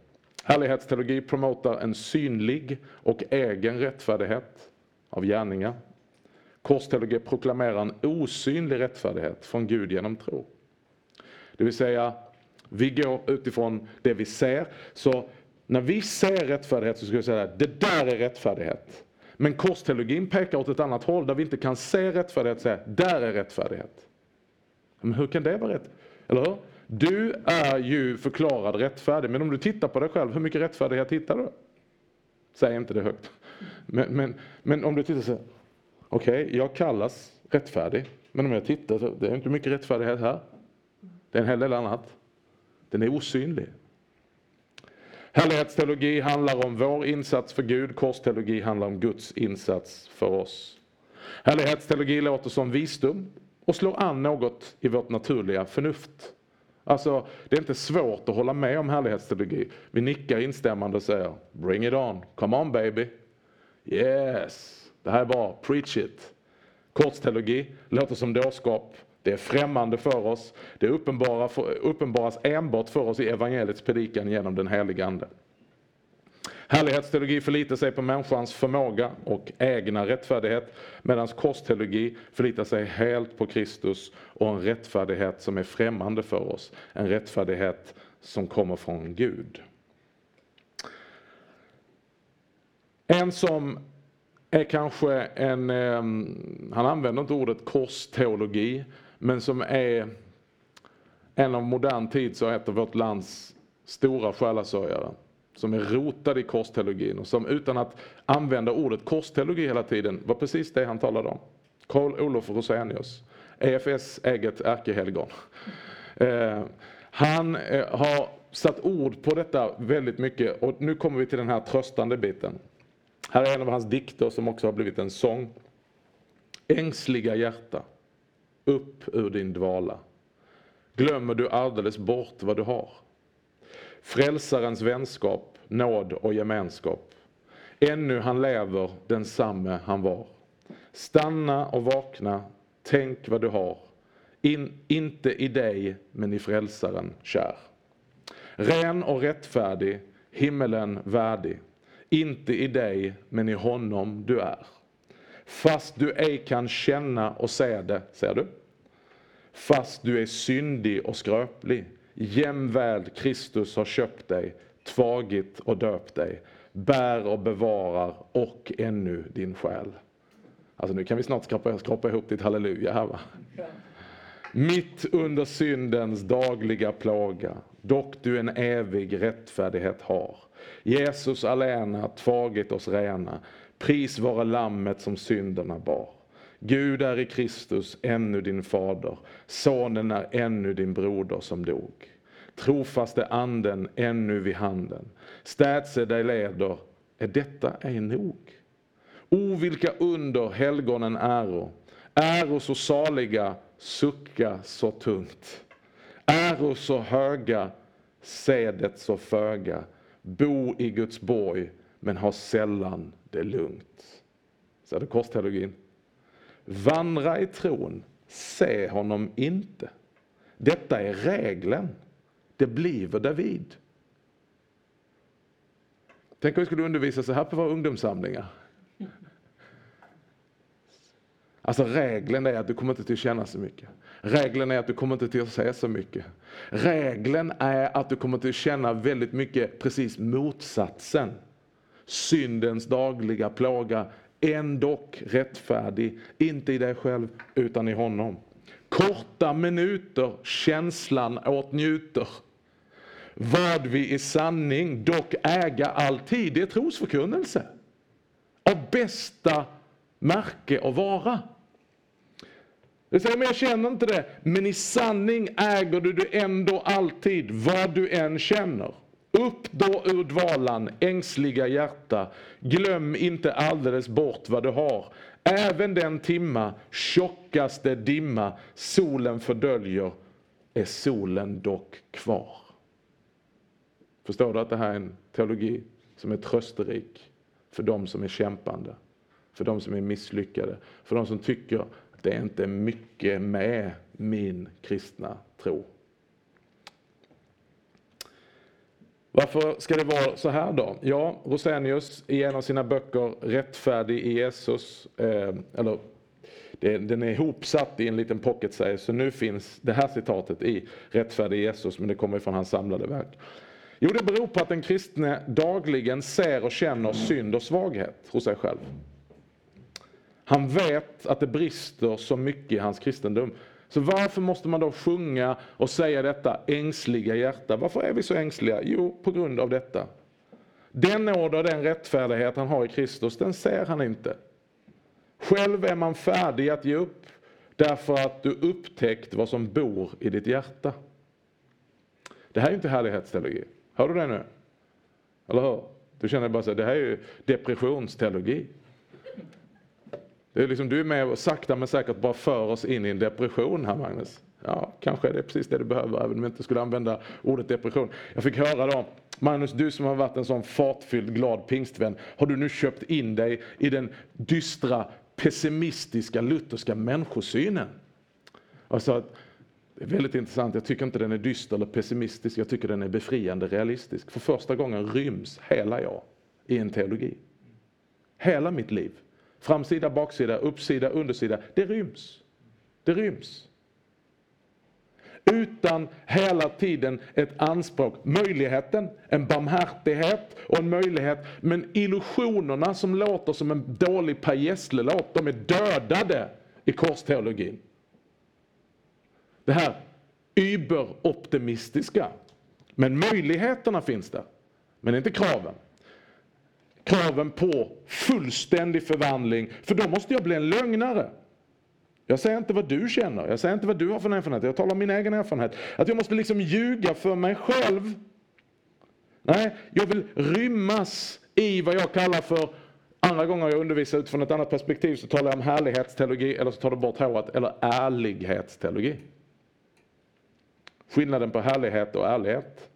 Härlighetsteologi promotar en synlig och egen rättfärdighet av gärningar. Korsteologi proklamerar en osynlig rättfärdighet från Gud genom tro. Det vill säga, vi går utifrån det vi ser. Så när vi ser rättfärdighet så ska vi säga att det där är rättfärdighet. Men korsteologin pekar åt ett annat håll där vi inte kan se rättfärdighet och säga där är rättfärdighet. Men hur kan det vara rätt? Eller hur? Du är ju förklarad rättfärdig, men om du tittar på dig själv, hur mycket rättfärdighet hittar du? Säg inte det högt. Men, men, men om du tittar så okej, okay, jag kallas rättfärdig, men om jag tittar så det är inte mycket rättfärdighet här. Det är en hel del annat. Den är osynlig. Härlighetsteologi handlar om vår insats för Gud, korsteologi handlar om Guds insats för oss. Härlighetsteologi låter som visdom och slår an något i vårt naturliga förnuft. Alltså, det är inte svårt att hålla med om härlighetsteologi. Vi nickar instämmande och säger Bring it on, come on baby. Yes, det här är bra, preach it. Kortsteologi låter som dårskap. Det är främmande för oss. Det uppenbara uppenbaras enbart för oss i evangeliets predikan genom den helige Ande. Härlighetsteologi förlitar sig på människans förmåga och egna rättfärdighet medan korsteologi förlitar sig helt på Kristus och en rättfärdighet som är främmande för oss. En rättfärdighet som kommer från Gud. En som är kanske en, ehm, han använder inte ordet korsteologi, men som är en av modern tids och ett av vårt lands stora själasörjare som är rotad i korsteologin och som utan att använda ordet korsteologi hela tiden var precis det han talade om. Karl Olof Rosenius, EFS eget ärkehelgon. Eh, han eh, har satt ord på detta väldigt mycket och nu kommer vi till den här tröstande biten. Här är en av hans dikter som också har blivit en sång. Ängsliga hjärta, upp ur din dvala. Glömmer du alldeles bort vad du har? Frälsarens vänskap, nåd och gemenskap. Ännu han lever, densamme han var. Stanna och vakna, tänk vad du har. In, inte i dig, men i frälsaren kär. Ren och rättfärdig, himmelen värdig. Inte i dig, men i honom du är. Fast du ej kan känna och se det, ser du? Fast du är syndig och skröplig Jämväl Kristus har köpt dig, tvagit och döpt dig, bär och bevarar och ännu din själ. Alltså nu kan vi snart skrapa, skrapa ihop ditt halleluja här va. Mitt under syndens dagliga plåga, dock du en evig rättfärdighet har. Jesus alena tvagit oss rena, pris vare lammet som synderna bar. Gud är i Kristus ännu din fader, sonen är ännu din broder som dog. Trofaste anden ännu vid handen, städse dig leder, är detta ej nog? O vilka under helgonen äro, äro så saliga, sucka så tungt. Äro så höga, sädet så föga, bo i Guds borg, men har sällan det lugnt. Så är det korsteologin. Vandra i tron, se honom inte. Detta är regeln. Det bliver David. Tänk om vi skulle undervisa så här på våra ungdomssamlingar. Alltså regeln är att du kommer inte till att känna så mycket. Regeln är att du kommer inte till att säga så mycket. Regeln är att du kommer till att känna väldigt mycket precis motsatsen. Syndens dagliga plåga ändock rättfärdig, inte i dig själv utan i honom. Korta minuter känslan åtnjuter. Vad vi i sanning dock äga alltid, det är trosförkunnelse. Av bästa märke och vara. Det säger, men jag känner inte det. Men i sanning äger du det ändå alltid, vad du än känner. Upp då ur dvalan, ängsliga hjärta. Glöm inte alldeles bort vad du har. Även den timma, tjockaste dimma, solen fördöljer, är solen dock kvar. Förstår du att det här är en teologi som är trösterik för de som är kämpande, för de som är misslyckade, för de som tycker att det är inte mycket med min kristna tro. Varför ska det vara så här då? Ja, Rosenius i en av sina böcker Rättfärdig i Jesus, eh, eller det, den är ihopsatt i en liten pocket säger så nu finns det här citatet i Rättfärdig i Jesus, men det kommer från hans samlade verk. Jo, det beror på att den kristne dagligen ser och känner synd och svaghet hos sig själv. Han vet att det brister så mycket i hans kristendom. Så varför måste man då sjunga och säga detta ängsliga hjärta? Varför är vi så ängsliga? Jo, på grund av detta. Den nåd och den rättfärdighet han har i Kristus, den ser han inte. Själv är man färdig att ge upp därför att du upptäckt vad som bor i ditt hjärta. Det här är inte härlighetsteologi. Hör du det nu? Eller hur? Du känner bara så här, det här är ju depressionsteologi. Det är liksom, du är med och sakta men säkert bara för oss in i en depression här Magnus. Ja, kanske är det precis det du behöver, även om jag inte skulle använda ordet depression. Jag fick höra då, Magnus, du som har varit en sån fartfylld, glad pingstvän, har du nu köpt in dig i den dystra, pessimistiska, lutherska människosynen? Och sa att det är väldigt intressant, jag tycker inte den är dyster eller pessimistisk, jag tycker den är befriande realistisk. För första gången ryms hela jag i en teologi. Hela mitt liv. Framsida, baksida, uppsida, undersida. Det ryms. Det ryms. Utan hela tiden ett anspråk, möjligheten, en barmhärtighet och en möjlighet. Men illusionerna som låter som en dålig Per Gessle-låt, de är dödade i korsteologin. Det här überoptimistiska. Men möjligheterna finns där. Men inte kraven kraven på fullständig förvandling, för då måste jag bli en lögnare. Jag säger inte vad du känner, jag säger inte vad du har för erfarenhet, jag talar om min egen erfarenhet. Att jag måste liksom ljuga för mig själv. Nej, jag vill rymmas i vad jag kallar för, andra gånger jag undervisar utifrån ett annat perspektiv så talar jag om härlighetsteologi, eller så tar du bort håret, eller ärlighetsteologi. Skillnaden på härlighet och ärlighet.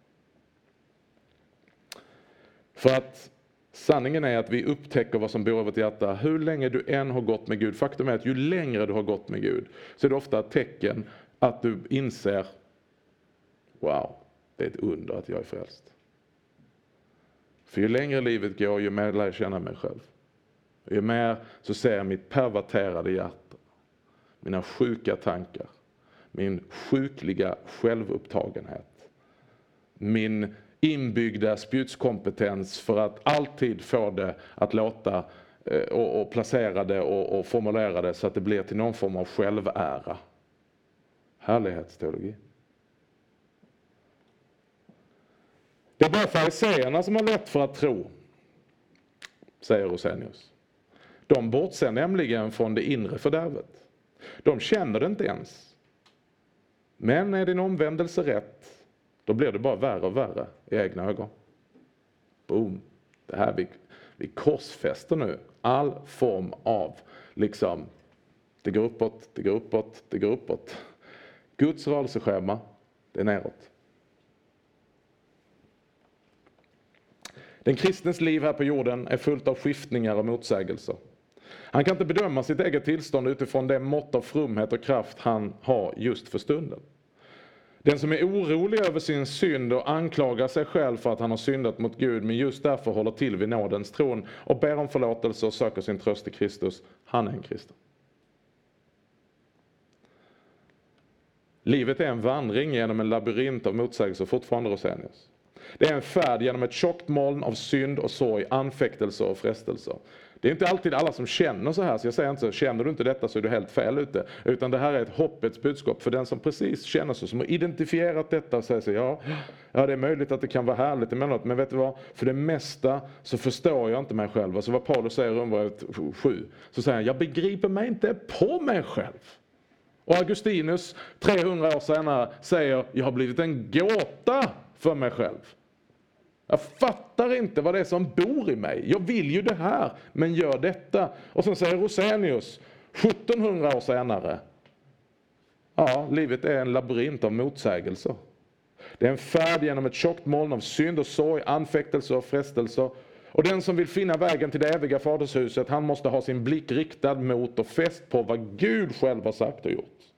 För att Sanningen är att vi upptäcker vad som bor i vårt hjärta hur länge du än har gått med Gud. Faktum är att ju längre du har gått med Gud så är det ofta ett tecken att du inser Wow, det är ett under att jag är frälst. För ju längre livet går, ju mer lär jag känna mig själv. Ju mer så ser jag mitt perverterade hjärta, mina sjuka tankar, min sjukliga självupptagenhet, min inbyggda spjutskompetens för att alltid få det att låta eh, och, och placera det och, och formulera det så att det blir till någon form av självära. Härlighetsteologi. Det är bara fariseerna som har lätt för att tro, säger Rosenius. De bortser nämligen från det inre fördärvet. De känner det inte ens. Men är din omvändelse rätt då blir det bara värre och värre i egna ögon. Boom! Det här, vi, vi korsfäster nu all form av, liksom, det går uppåt, det går uppåt, det går uppåt. Guds rörelseschema, det är neråt. Den kristens liv här på jorden är fullt av skiftningar och motsägelser. Han kan inte bedöma sitt eget tillstånd utifrån det mått av frumhet och kraft han har just för stunden. Den som är orolig över sin synd och anklagar sig själv för att han har syndat mot Gud men just därför håller till vid nådens tron och ber om förlåtelse och söker sin tröst i Kristus, han är en kristen. Livet är en vandring genom en labyrint av motsägelser, fortfarande Rosenius. Det är en färd genom ett tjockt moln av synd och sorg, anfäktelser och frestelser. Det är inte alltid alla som känner så här, så jag säger inte så, känner du inte detta så är du helt fel ute. Utan det här är ett hoppets budskap för den som precis känner så, som har identifierat detta och säger så, ja, ja det är möjligt att det kan vara härligt emellanåt, men vet du vad? För det mesta så förstår jag inte mig själv. Alltså vad Paulus säger i Romarbrevet 7, så säger han, jag begriper mig inte på mig själv. Och Augustinus, 300 år senare, säger, jag har blivit en gåta för mig själv. Jag fattar inte vad det är som bor i mig. Jag vill ju det här, men gör detta. Och sen säger Rosenius, 1700 år senare. Ja, livet är en labyrint av motsägelser. Det är en färd genom ett tjockt moln av synd och sorg, anfäktelser och frestelser. Och den som vill finna vägen till det eviga fadershuset, han måste ha sin blick riktad mot och fäst på vad Gud själv har sagt och gjort.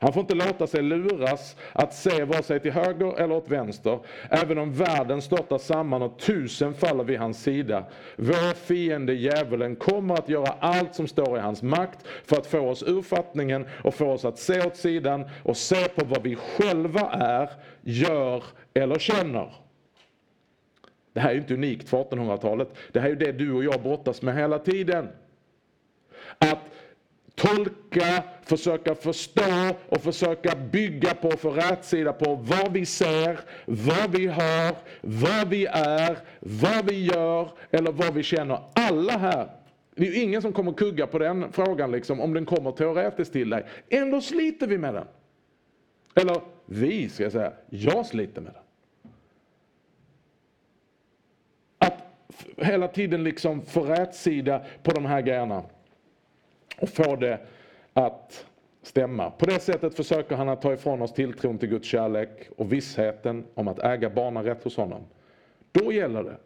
Han får inte låta sig luras att se vare sig till höger eller åt vänster, även om världen störtar samman och tusen faller vid hans sida. Vår fiende djävulen kommer att göra allt som står i hans makt för att få oss ur fattningen och få oss att se åt sidan och se på vad vi själva är, gör eller känner. Det här är inte unikt för 1800-talet. Det här är det du och jag brottas med hela tiden. Att tolka, försöka förstå och försöka bygga på, få rätsida på vad vi ser, vad vi har, vad vi är, vad vi gör eller vad vi känner. Alla här det är ju ingen som kommer kugga på den frågan liksom, om den kommer teoretiskt till dig. Ändå sliter vi med den. Eller vi, ska jag säga. Jag sliter med den. Att hela tiden liksom få rätsida på de här grejerna. Och få det att stämma. På det sättet försöker han att ta ifrån oss tilltron till Guds kärlek och vissheten om att äga barnarätt hos honom. Då gäller det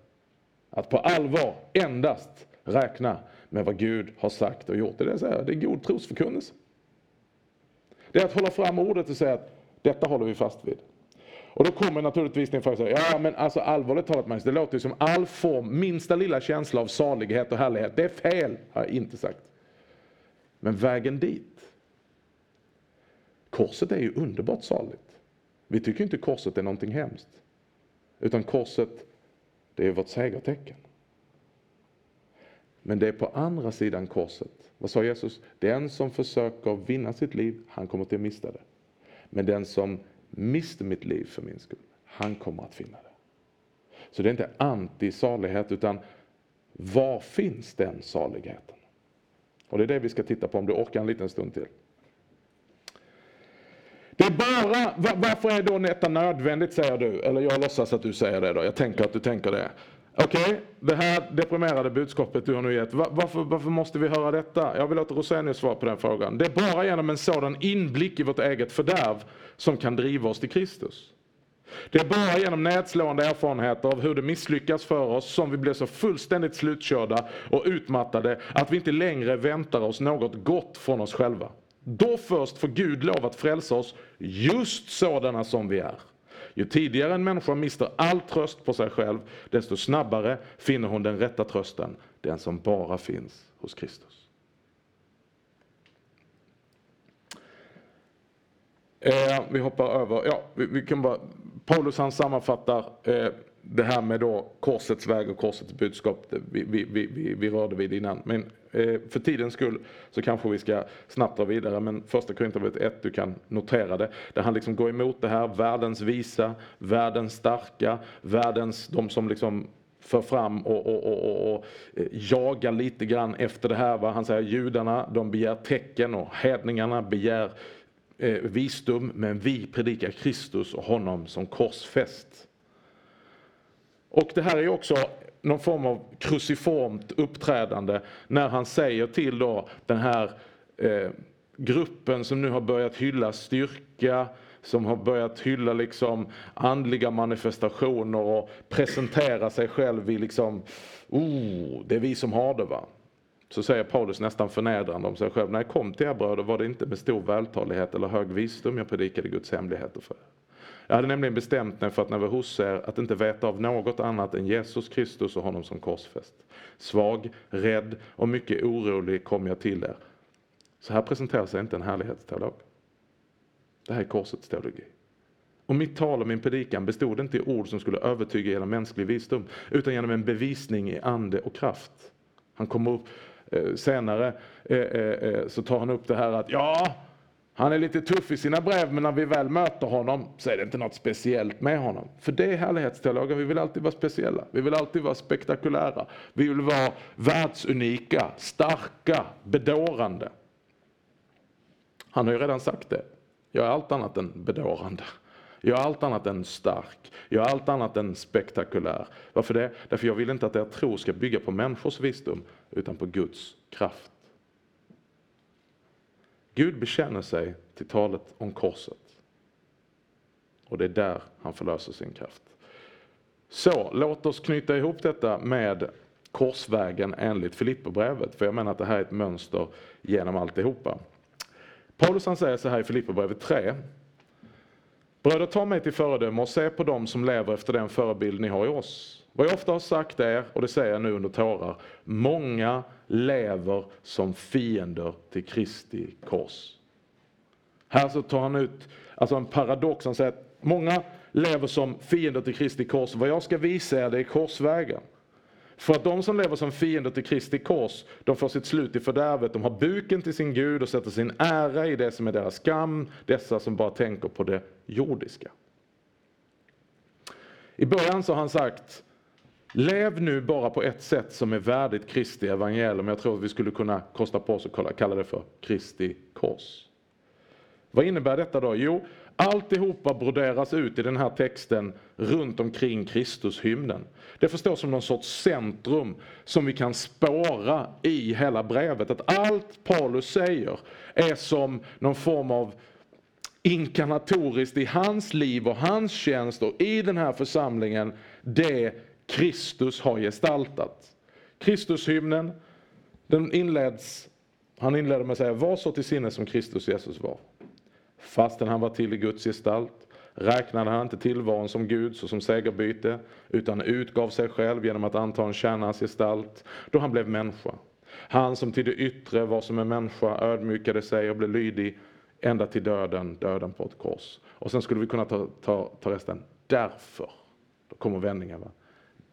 att på allvar endast räkna med vad Gud har sagt och gjort. Det är, det är god trosförkunnelse. Det är att hålla fram ordet och säga att detta håller vi fast vid. Och då kommer naturligtvis din fråga, ja men alltså allvarligt talat Magnus, det låter ju som all form, minsta lilla känsla av salighet och härlighet. Det är fel, har jag inte sagt. Men vägen dit. Korset är ju underbart saligt. Vi tycker inte korset är någonting hemskt. Utan korset, det är vårt segertecken. Men det är på andra sidan korset. Vad sa Jesus? Den som försöker vinna sitt liv, han kommer till att mista det. Men den som mister mitt liv för min skull, han kommer att finna det. Så det är inte anti-salighet, utan var finns den saligheten? Och det är det vi ska titta på om du orkar en liten stund till. Det är bara, varför är då detta nödvändigt säger du? Eller jag låtsas att du säger det då, jag tänker att du tänker det. Okej, okay, det här deprimerade budskapet du har nu gett, varför, varför måste vi höra detta? Jag vill låta Rosenius svara på den frågan. Det är bara genom en sådan inblick i vårt eget fördärv som kan driva oss till Kristus. Det är bara genom nedslående erfarenheter av hur det misslyckas för oss som vi blir så fullständigt slutkörda och utmattade att vi inte längre väntar oss något gott från oss själva. Då först får Gud lov att frälsa oss just sådana som vi är. Ju tidigare en människa mister all tröst på sig själv, desto snabbare finner hon den rätta trösten, den som bara finns hos Kristus. Eh, vi hoppar över, ja, vi, vi, kan bara, Paulus han sammanfattar eh, det här med då korsets väg och korsets budskap, vi, vi, vi, vi rörde vid innan. Men eh, för tidens skull så kanske vi ska snabbt dra vidare. Men första Korinthierbrevet 1, du kan notera det. Där han liksom går emot det här, världens visa, världens starka, världens, de som liksom för fram och, och, och, och, eh, jagar lite grann efter det här. Va? Han säger judarna, de begär tecken och hedningarna begär eh, visdom. Men vi predikar Kristus och honom som korsfäst. Och det här är också någon form av kruciformt uppträdande när han säger till då den här eh, gruppen som nu har börjat hylla styrka, som har börjat hylla liksom andliga manifestationer och presentera sig själv i liksom, oh, det är vi som har det va. Så säger Paulus nästan förnedrande om sig själv, när jag kom till er bröder var det inte med stor vältalighet eller hög visdom jag predikade Guds hemligheter för er. Jag hade nämligen bestämt mig för att när vi var hos er att inte veta av något annat än Jesus Kristus och honom som korsfäst. Svag, rädd och mycket orolig kom jag till er. Så här presenterar sig inte en härlighetsteolog. Det här är korsets teologi. Och mitt tal och min predikan bestod inte i ord som skulle övertyga genom mänsklig visdom, utan genom en bevisning i ande och kraft. Han kommer upp Eh, senare, eh, eh, så tar han upp det här att ja, han är lite tuff i sina brev, men när vi väl möter honom så är det inte något speciellt med honom. För det är härlighetsteologer, vi vill alltid vara speciella. Vi vill alltid vara spektakulära. Vi vill vara världsunika, starka, bedårande. Han har ju redan sagt det. Jag är allt annat än bedårande. Jag är allt annat än stark. Jag är allt annat än spektakulär. Varför det? Därför jag vill inte att er tro ska bygga på människors visdom, utan på Guds kraft. Gud bekänner sig till talet om korset. Och det är där han förlöser sin kraft. Så låt oss knyta ihop detta med korsvägen enligt Filipperbrevet. För jag menar att det här är ett mönster genom alltihopa. Paulus han säger så här i Filipperbrevet 3. Bröder, ta mig till föredöme och se på dem som lever efter den förebild ni har i oss. Vad jag ofta har sagt är, och det säger jag nu under tårar, många lever som fiender till Kristi kors. Här så tar han ut alltså en paradox, han säger att många lever som fiender till Kristi kors. Vad jag ska visa er det är korsvägen. För att de som lever som fiender till Kristi kors, de får sitt slut i fördärvet. De har buken till sin Gud och sätter sin ära i det som är deras skam, dessa som bara tänker på det jordiska. I början så har han sagt, lev nu bara på ett sätt som är värdigt Kristi evangelium. Jag tror att vi skulle kunna kosta på oss att kalla det för Kristi kors. Vad innebär detta då? Jo, alltihopa broderas ut i den här texten runt omkring Kristushymnen. Det förstås som någon sorts centrum som vi kan spåra i hela brevet. Att allt Paulus säger är som någon form av inkarnatoriskt i hans liv och hans tjänst och i den här församlingen det Kristus har gestaltat. Kristushymnen, den inleds, han inleder med att säga var så till sinne som Kristus Jesus var. Fastän han var till i Guds gestalt räknade han inte tillvaron som Gud såsom segerbyte utan utgav sig själv genom att anta en tjänares gestalt då han blev människa. Han som till det yttre var som en människa ödmjukade sig och blev lydig ända till döden, döden på ett kors. Och sen skulle vi kunna ta, ta, ta resten. Därför, då kommer vändningen. Va?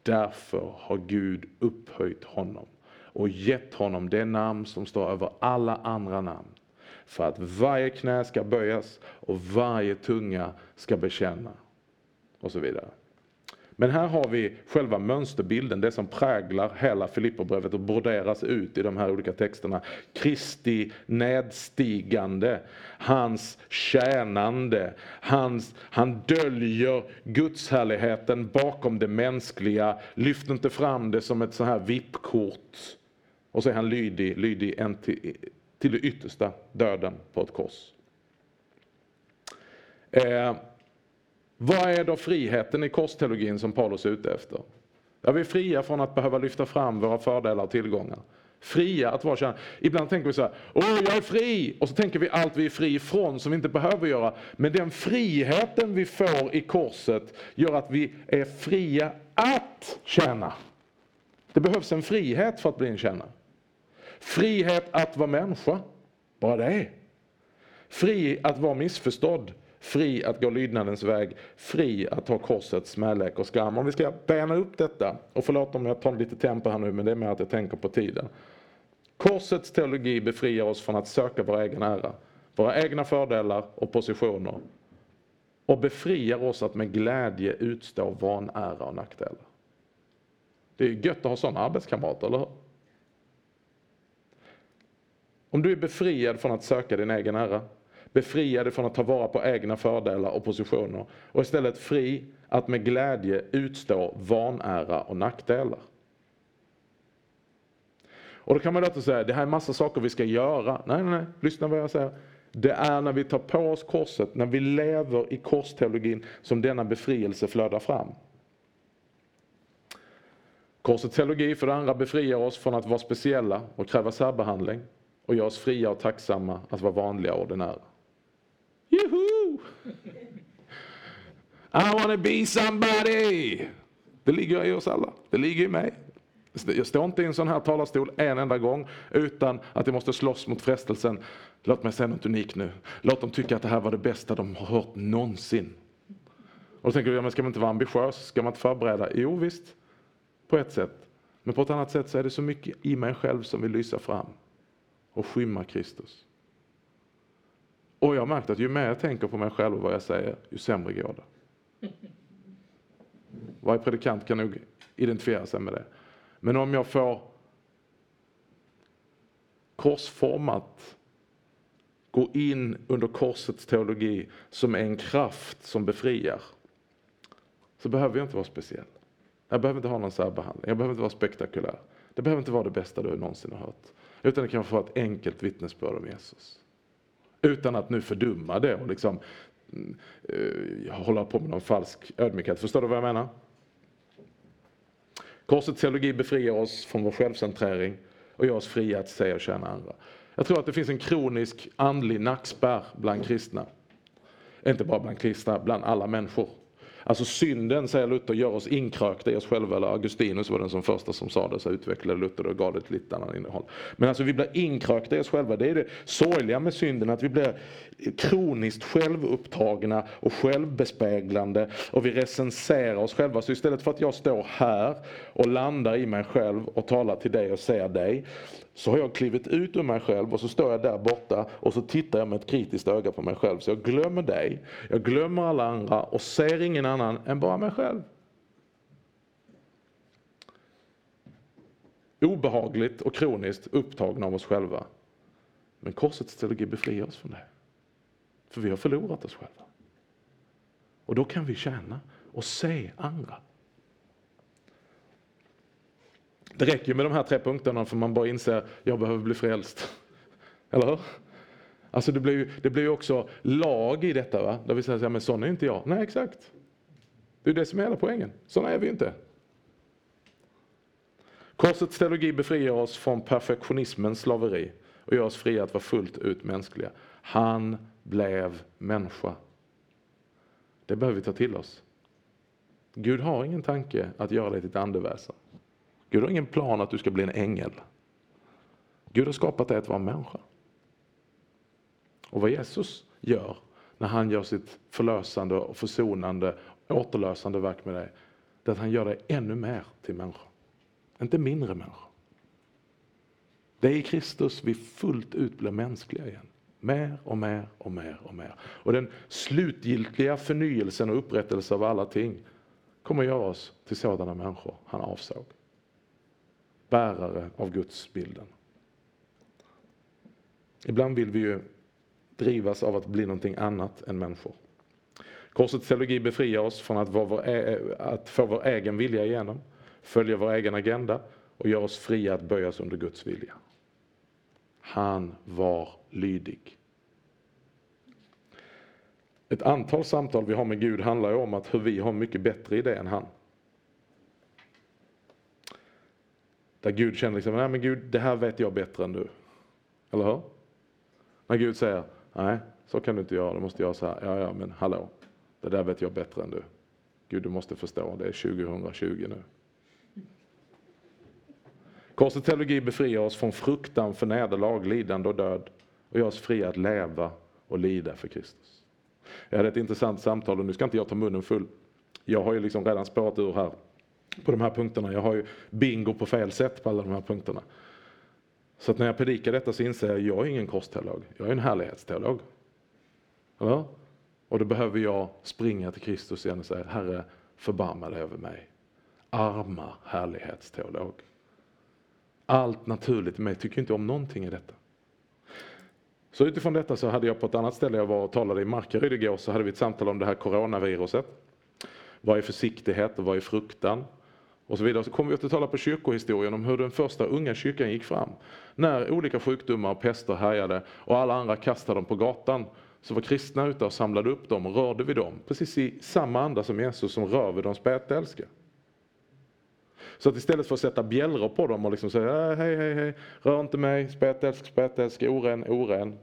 Därför har Gud upphöjt honom och gett honom det namn som står över alla andra namn för att varje knä ska böjas och varje tunga ska bekänna. Och så vidare. Men här har vi själva mönsterbilden, det som präglar hela Filipperbrevet och broderas ut i de här olika texterna. Kristi nedstigande, hans tjänande, hans, han döljer gudshärligheten bakom det mänskliga, lyfter inte fram det som ett så här vippkort. Och så är han lydig, lydig till, det yttersta, döden på ett kors. Eh, vad är då friheten i korsteologin som Paulus är ute efter? Ja, vi är fria från att behöva lyfta fram våra fördelar och tillgångar. Fria att vara kärna. Ibland tänker vi så här, åh jag är fri! Och så tänker vi allt vi är fri ifrån som vi inte behöver göra. Men den friheten vi får i korset gör att vi är fria att tjäna. Det behövs en frihet för att bli en tjänare. Frihet att vara människa, bara det. Fri att vara missförstådd, fri att gå lydnadens väg, fri att ta korsets smälek och skam. Om vi ska bena upp detta, och förlåt om jag tar lite tempo här nu, men det är mer att jag tänker på tiden. Korsets teologi befriar oss från att söka vår egen ära, våra egna fördelar och positioner och befriar oss att med glädje utstå vanära och nackdelar. Det är gött att ha sådana arbetskamrater, eller hur? Om du är befriad från att söka din egen ära, befriad från att ta vara på egna fördelar och positioner och istället fri att med glädje utstå vanära och nackdelar. Och då kan man låta säga, det här är massa saker vi ska göra. Nej, nej, nej, lyssna vad jag säger. Det är när vi tar på oss korset, när vi lever i korsteologin som denna befrielse flödar fram. Korsets teologi för det andra befriar oss från att vara speciella och kräva särbehandling och gör oss fria och tacksamma att vara vanliga och ordinära. Juhu! I wanna be somebody! Det ligger i oss alla. Det ligger i mig. Jag står inte i en sån här talarstol en enda gång utan att jag måste slåss mot frestelsen. Låt mig säga något unikt nu. Låt dem tycka att det här var det bästa de har hört någonsin. Och då tänker du, men ska man inte vara ambitiös? Ska man inte förbereda? Jo visst, på ett sätt. Men på ett annat sätt så är det så mycket i mig själv som vill lysa fram och skymma Kristus. Och jag har märkt att ju mer jag tänker på mig själv och vad jag säger, ju sämre går det. Varje predikant kan nog identifiera sig med det. Men om jag får korsformat gå in under korsets teologi som är en kraft som befriar så behöver jag inte vara speciell. Jag behöver inte ha någon särbehandling. Jag behöver inte vara spektakulär. Det behöver inte vara det bästa du någonsin har hört. Utan det kan få ett enkelt vittnesbörd om Jesus. Utan att nu fördumma det och liksom uh, hålla på med någon falsk ödmjukhet. Förstår du vad jag menar? Korsets teologi befriar oss från vår självcentrering och gör oss fria att säga och tjäna andra. Jag tror att det finns en kronisk andlig nackspärr bland kristna. Inte bara bland kristna, bland alla människor. Alltså synden, säger Luther, gör oss inkrökta i oss själva. Eller Augustinus var den som första som sa det, så utvecklade Luther det och gav det ett lite annat innehåll. Men alltså vi blir inkrökta i oss själva. Det är det sorgliga med synden, att vi blir kroniskt självupptagna och självbespeglande och vi recenserar oss själva. Så istället för att jag står här och landar i mig själv och talar till dig och ser dig så har jag klivit ut ur mig själv och så står jag där borta och så tittar jag med ett kritiskt öga på mig själv. Så jag glömmer dig, jag glömmer alla andra och ser ingen annan än bara mig själv. Obehagligt och kroniskt upptagna av oss själva. Men korsets teologi befriar oss från det. För vi har förlorat oss själva. Och då kan vi tjäna och se andra. Det räcker med de här tre punkterna för man bara inser att jag behöver bli frälst. Eller hur? Alltså det blir ju det blir också lag i detta, va? där vi säger att men sån är inte jag. Nej, exakt. Det är det som är hela poängen. Såna är vi inte. Korsets teologi befriar oss från perfektionismens slaveri och gör oss fria att vara fullt ut mänskliga. Han blev människa. Det behöver vi ta till oss. Gud har ingen tanke att göra dig till ett andeväsen. Gud har ingen plan att du ska bli en ängel. Gud har skapat dig att vara människa. Och vad Jesus gör när han gör sitt förlösande och försonande, återlösande verk med dig, det är att han gör dig ännu mer till människa. Inte mindre människa. Det är i Kristus vi fullt ut blir mänskliga igen. Mer och mer och mer och mer. Och den slutgiltiga förnyelsen och upprättelse av alla ting kommer att göra oss till sådana människor han avsåg bärare av gudsbilden. Ibland vill vi ju drivas av att bli någonting annat än människor. Korsets teologi befriar oss från att, vår, att få vår egen vilja igenom, följa vår egen agenda och gör oss fria att böjas under Guds vilja. Han var lydig. Ett antal samtal vi har med Gud handlar ju om att hur vi har mycket bättre idé än han. Där Gud känner liksom, nej men Gud, det här vet jag bättre än du. Eller hur? När Gud säger, nej, så kan du inte göra, du måste göra så här. Ja, ja, men hallå, det där vet jag bättre än du. Gud, du måste förstå, det är 2020 nu. Korsets teologi befriar oss från fruktan för nederlag, lidande och död och gör oss fria att leva och lida för Kristus. Jag hade ett intressant samtal och nu ska inte jag ta munnen full. Jag har ju liksom redan spårat ur här på de här punkterna. Jag har ju bingo på fel sätt på alla de här punkterna. Så att när jag predikar detta så inser jag att jag är ingen korsteolog, jag är en härlighetsteolog. Eller? Och då behöver jag springa till Kristus igen och säga, Herre förbarma dig över mig. Arma härlighetsteolog. Allt naturligt i mig tycker inte om någonting i detta. Så utifrån detta så hade jag på ett annat ställe, jag var och talade i Markaryd igår, så hade vi ett samtal om det här coronaviruset. Vad är försiktighet och vad är fruktan? Och så vidare. Så kommer vi att tala på kyrkohistorien om hur den första unga kyrkan gick fram. När olika sjukdomar och pester härjade och alla andra kastade dem på gatan så var kristna ute och samlade upp dem och rörde vid dem. Precis i samma anda som Jesus som rör vid de spetälska. Så att istället för att sätta bjällror på dem och liksom säga äh, hej, hej, hej, rör inte mig, spetälsk, spetälsk, oren, oren.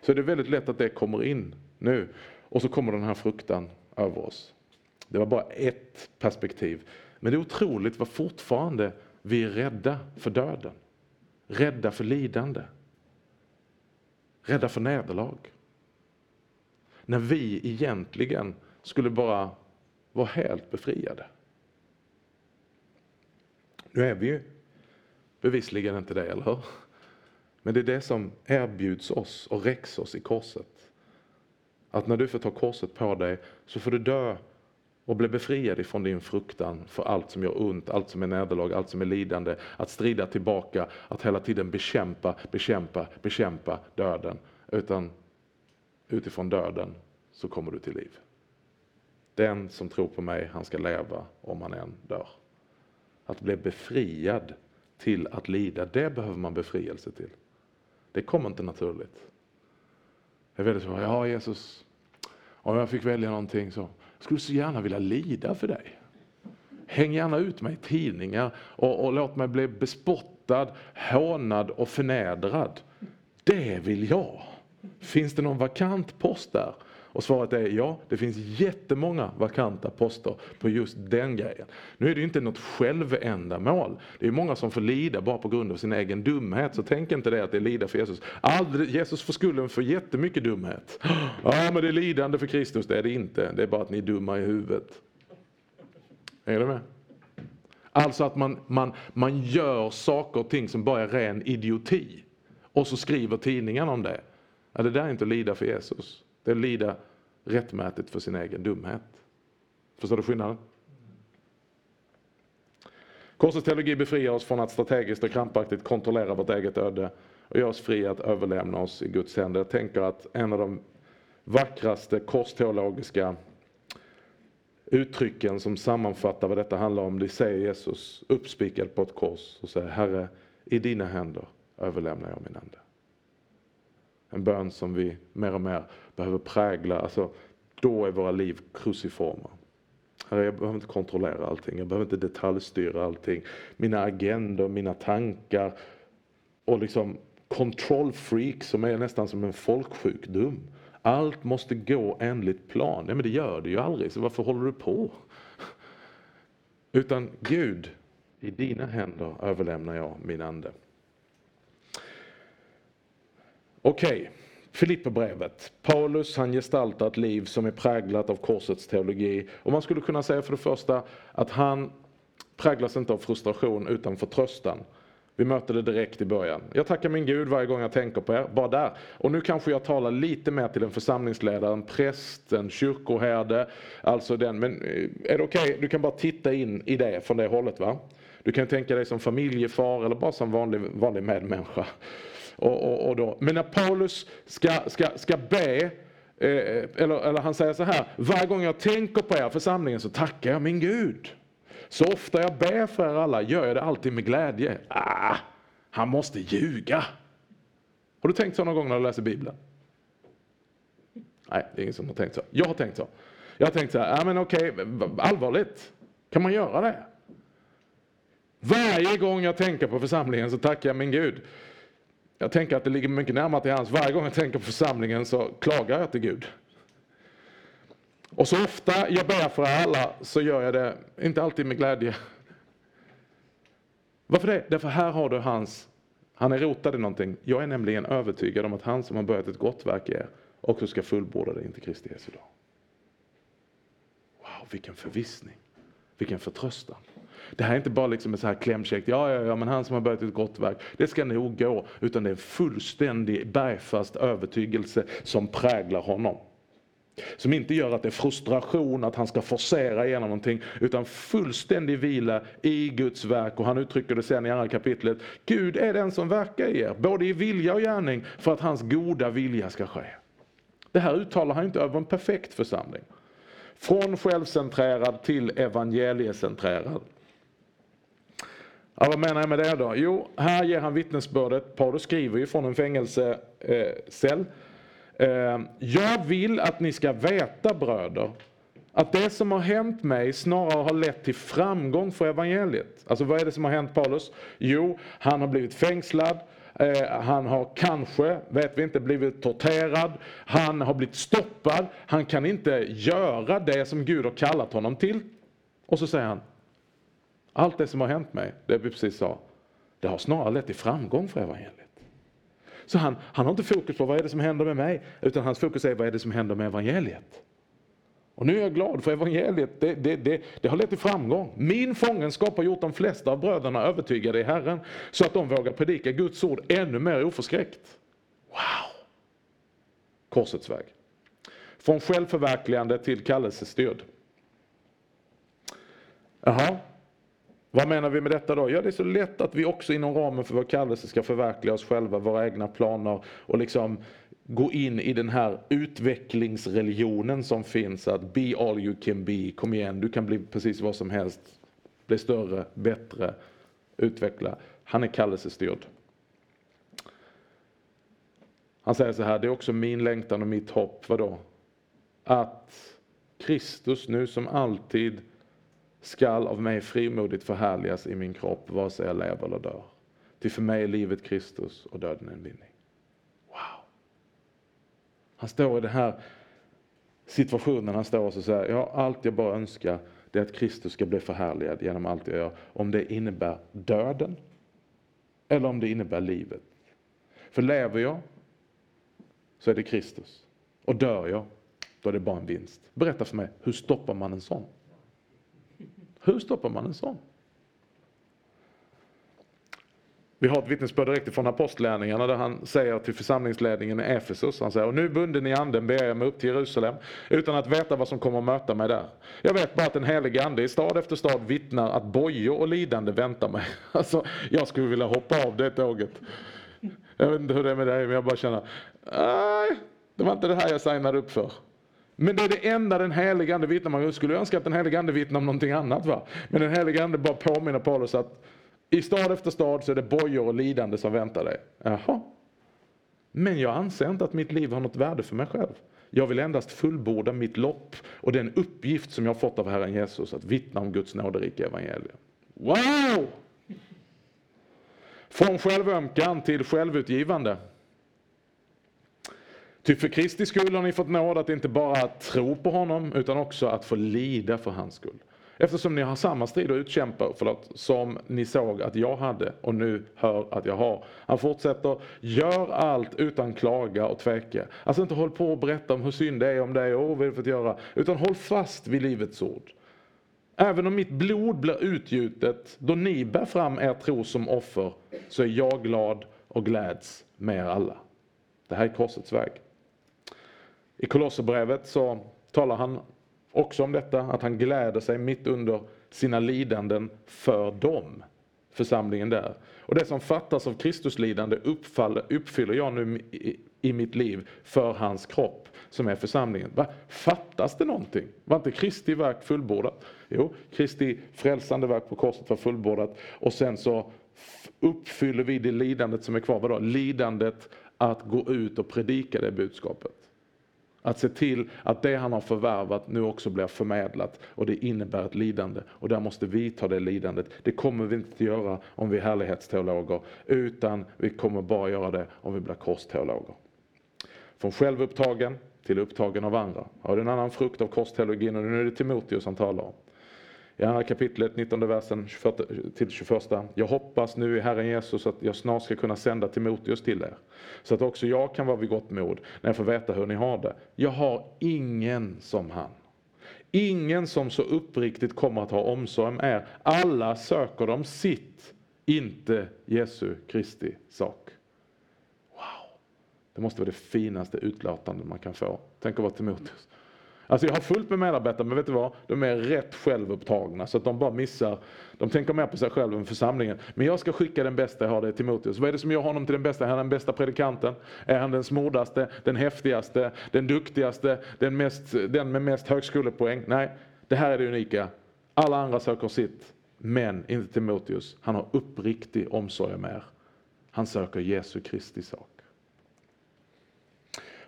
Så är det väldigt lätt att det kommer in nu. Och så kommer den här fruktan över oss. Det var bara ett perspektiv. Men det är otroligt vad fortfarande vi är rädda för döden. Rädda för lidande. Rädda för nederlag. När vi egentligen skulle bara vara helt befriade. Nu är vi ju bevisligen inte det, eller hur? Men det är det som erbjuds oss och räcks oss i korset. Att när du får ta korset på dig så får du dö och bli befriad ifrån din fruktan för allt som gör ont, allt som är nederlag, allt som är lidande. Att strida tillbaka, att hela tiden bekämpa, bekämpa, bekämpa döden. Utan utifrån döden så kommer du till liv. Den som tror på mig, han ska leva om han än dör. Att bli befriad till att lida, det behöver man befrielse till. Det kommer inte naturligt. Jag vet väldigt så, ja Jesus, om jag fick välja någonting så skulle så gärna vilja lida för dig. Häng gärna ut mig i tidningar och, och låt mig bli bespottad, hånad och förnedrad. Det vill jag. Finns det någon vakant post där? Och svaret är ja, det finns jättemånga vakanta poster på just den grejen. Nu är det ju inte något självändamål. Det är många som får lida bara på grund av sin egen dumhet. Så tänk inte det att det är lida för Jesus. Aldrig, Jesus får skulden för jättemycket dumhet. Ja, men det är lidande för Kristus. Det är det inte. Det är bara att ni är dumma i huvudet. Är du med? Alltså att man, man, man gör saker och ting som bara är ren idioti. Och så skriver tidningen om det. Ja, det där är inte att lida för Jesus. Det är att lida rättmätigt för sin egen dumhet. Förstår du skillnaden? Korsets teologi befriar oss från att strategiskt och krampaktigt kontrollera vårt eget öde och gör oss fria att överlämna oss i Guds händer. Jag tänker att en av de vackraste korsteologiska uttrycken som sammanfattar vad detta handlar om, det säger Jesus uppspikad på ett kors och säger Herre, i dina händer överlämnar jag min ande. En bön som vi mer och mer behöver prägla, alltså då är våra liv kruciforma. Herre, jag behöver inte kontrollera allting, jag behöver inte detaljstyra allting. Mina agendor, mina tankar och liksom kontrollfreak som är nästan som en folksjukdom. Allt måste gå enligt plan. Nej men det gör det ju aldrig, så varför håller du på? Utan Gud, i dina händer överlämnar jag min ande. Okej, okay. Filipperbrevet. Paulus han gestaltar ett liv som är präglat av korsets teologi. Och man skulle kunna säga för det första att han präglas inte av frustration utan förtröstan. Vi möter det direkt i början. Jag tackar min Gud varje gång jag tänker på er, bara där. Och nu kanske jag talar lite mer till en församlingsledare, en präst, en kyrkoherde. Alltså den, men eh, är det okej? Okay? Du kan bara titta in i det från det hållet va? Du kan tänka dig som familjefar eller bara som vanlig, vanlig medmänniska. Och, och, och då. Men när Paulus ska, ska, ska be, eh, eller, eller han säger så här, varje gång jag tänker på er församlingen så tackar jag min Gud. Så ofta jag ber för er alla gör jag det alltid med glädje. Ah, han måste ljuga. Har du tänkt så någon gång när du läser Bibeln? Nej, det är ingen som har tänkt så. Jag har tänkt så. Jag har tänkt så här, ja men okej, allvarligt, kan man göra det? Varje gång jag tänker på församlingen så tackar jag min Gud. Jag tänker att det ligger mycket närmare till hans. Varje gång jag tänker på församlingen så klagar jag till Gud. Och så ofta jag ber för alla så gör jag det, inte alltid med glädje. Varför det? Därför här har du hans, han är rotad i någonting. Jag är nämligen övertygad om att han som har börjat ett gott verk i er också ska fullborda det in Kristi Jesu dag. Wow, vilken förvissning. Vilken förtröstan. Det här är inte bara liksom ett så här klämkäckt, ja, ja, ja, men han som har börjat ett gott verk, det ska nog gå. Utan det är en fullständig bergfast övertygelse som präglar honom. Som inte gör att det är frustration, att han ska forcera igenom någonting, utan fullständig vila i Guds verk. Och han uttrycker det sen i andra kapitlet. Gud är den som verkar i er, både i vilja och gärning, för att hans goda vilja ska ske. Det här uttalar han inte över en perfekt församling. Från självcentrerad till evangeliecentrerad. Ja, vad menar jag med det då? Jo, här ger han vittnesbördet. Paulus skriver ju från en fängelsecell. Eh, eh, jag vill att ni ska veta bröder att det som har hänt mig snarare har lett till framgång för evangeliet. Alltså vad är det som har hänt Paulus? Jo, han har blivit fängslad, eh, han har kanske, vet vi inte, blivit torterad, han har blivit stoppad, han kan inte göra det som Gud har kallat honom till. Och så säger han, allt det som har hänt mig, det vi precis sa, det har snarare lett till framgång för evangeliet. Så han, han har inte fokus på vad är det som händer med mig, utan hans fokus är vad är det som händer med evangeliet. Och nu är jag glad för evangeliet, det, det, det, det, har lett till framgång. Min fångenskap har gjort de flesta av bröderna övertygade i Herren, så att de vågar predika Guds ord ännu mer oförskräckt. Wow! Korsets väg. Från självförverkligande till kallelsestyrd. Jaha, vad menar vi med detta då? Ja, det är så lätt att vi också inom ramen för vår kallelse ska förverkliga oss själva, våra egna planer och liksom gå in i den här utvecklingsreligionen som finns. Att be all you can be, kom igen, du kan bli precis vad som helst. Bli större, bättre, utveckla. Han är kallelsestyrd. Han säger så här, det är också min längtan och mitt hopp, vadå? Att Kristus nu som alltid skall av mig frimodigt förhärligas i min kropp, vare sig jag lever eller dör. Ty för mig är livet Kristus och döden en vinning. Wow! Han står i den här situationen han står och säger, ja, allt jag bara önskar det är att Kristus ska bli förhärligad genom allt jag gör. Om det innebär döden eller om det innebär livet. För lever jag så är det Kristus. Och dör jag, då är det bara en vinst. Berätta för mig, hur stoppar man en sån? Hur stoppar man en sån? Vi har ett vittnesbörd direkt från apostlärningarna där han säger till församlingsledningen i Efesus, han säger, och nu bunden i anden ber jag mig upp till Jerusalem utan att veta vad som kommer att möta mig där. Jag vet bara att den helige ande i stad efter stad vittnar att bojor och lidande väntar mig. Alltså, jag skulle vilja hoppa av det tåget. Jag vet inte hur det är med dig, men jag bara känner, nej, det var inte det här jag signade upp för. Men det är det enda den helige ande vittnar om. Jag skulle önska att den helige ande vittnar om någonting annat. Va? Men den helige ande bara påminner Paulus att i stad efter stad så är det bojor och lidande som väntar dig. Jaha. Men jag anser inte att mitt liv har något värde för mig själv. Jag vill endast fullborda mitt lopp och den uppgift som jag har fått av Herren Jesus att vittna om Guds nåderika evangelium. Wow! Från självömkan till självutgivande. Ty för Kristi skull har ni fått nåd att inte bara tro på honom utan också att få lida för hans skull. Eftersom ni har samma strid att utkämpa förlåt, som ni såg att jag hade och nu hör att jag har. Han fortsätter, gör allt utan klaga och tveka. Alltså inte håll på och berätta om hur synd det är om dig och vad vi fått göra. Utan håll fast vid livets ord. Även om mitt blod blir utgjutet då ni bär fram er tro som offer så är jag glad och gläds med er alla. Det här är korsets väg. I Kolosserbrevet så talar han också om detta, att han gläder sig mitt under sina lidanden för dem, församlingen där. Och det som fattas av Kristus lidande uppfyller jag nu i, i mitt liv för hans kropp som är församlingen. Va? Fattas det någonting? Var inte Kristi verk fullbordat? Jo, Kristi frälsande verk på korset var fullbordat och sen så uppfyller vi det lidandet som är kvar. Vadå? Lidandet att gå ut och predika det budskapet. Att se till att det han har förvärvat nu också blir förmedlat och det innebär ett lidande. Och där måste vi ta det lidandet. Det kommer vi inte att göra om vi är härlighetsteologer utan vi kommer bara göra det om vi blir korsteologer. Från självupptagen till upptagen av andra. Har du en annan frukt av korsteologin och nu är det Timoteus han talar om. I andra kapitlet, 19 versen till 21. Jag hoppas nu i Herren Jesus att jag snart ska kunna sända Timoteus till er. Så att också jag kan vara vid gott mod när jag får veta hur ni har det. Jag har ingen som han. Ingen som så uppriktigt kommer att ha omsorg om er. Alla söker de sitt, inte Jesu Kristi sak. Wow! Det måste vara det finaste utlåtandet man kan få. Tänk att vara Timoteus. Alltså jag har fullt med medarbetare, men vet du vad? De är rätt självupptagna så att de bara missar. De tänker mer på sig själva än församlingen. Men jag ska skicka den bästa jag har, det är Timoteus. Vad är det som gör honom till den bästa? Är han den bästa predikanten? Är han den smordaste, den häftigaste, den duktigaste, den, mest, den med mest högskolepoäng? Nej, det här är det unika. Alla andra söker sitt, men inte Timoteus. Han har uppriktig omsorg om er. Han söker Jesu Kristi sak.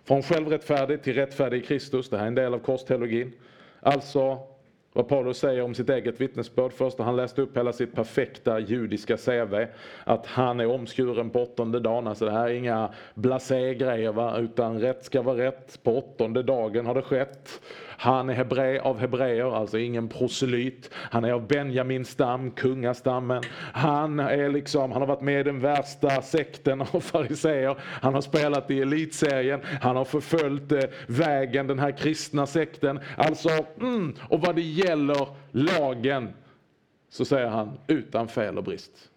Från självrättfärdig till rättfärdig i Kristus, det här är en del av korsteologin. Alltså vad Paulus säger om sitt eget vittnesbörd först, han läste upp hela sitt perfekta judiska CV. Att han är omskuren på åttonde dagen, alltså det här är inga blasé-grejer utan rätt ska vara rätt. På åttonde dagen har det skett. Han är hebré av hebreer, alltså ingen proselyt. Han är av Benjamins stam, kungastammen. Han, är liksom, han har varit med i den värsta sekten av fariseer. Han har spelat i elitserien. Han har förföljt eh, vägen, den här kristna sekten. Alltså, mm, och vad det gäller lagen så säger han utan fel och brist.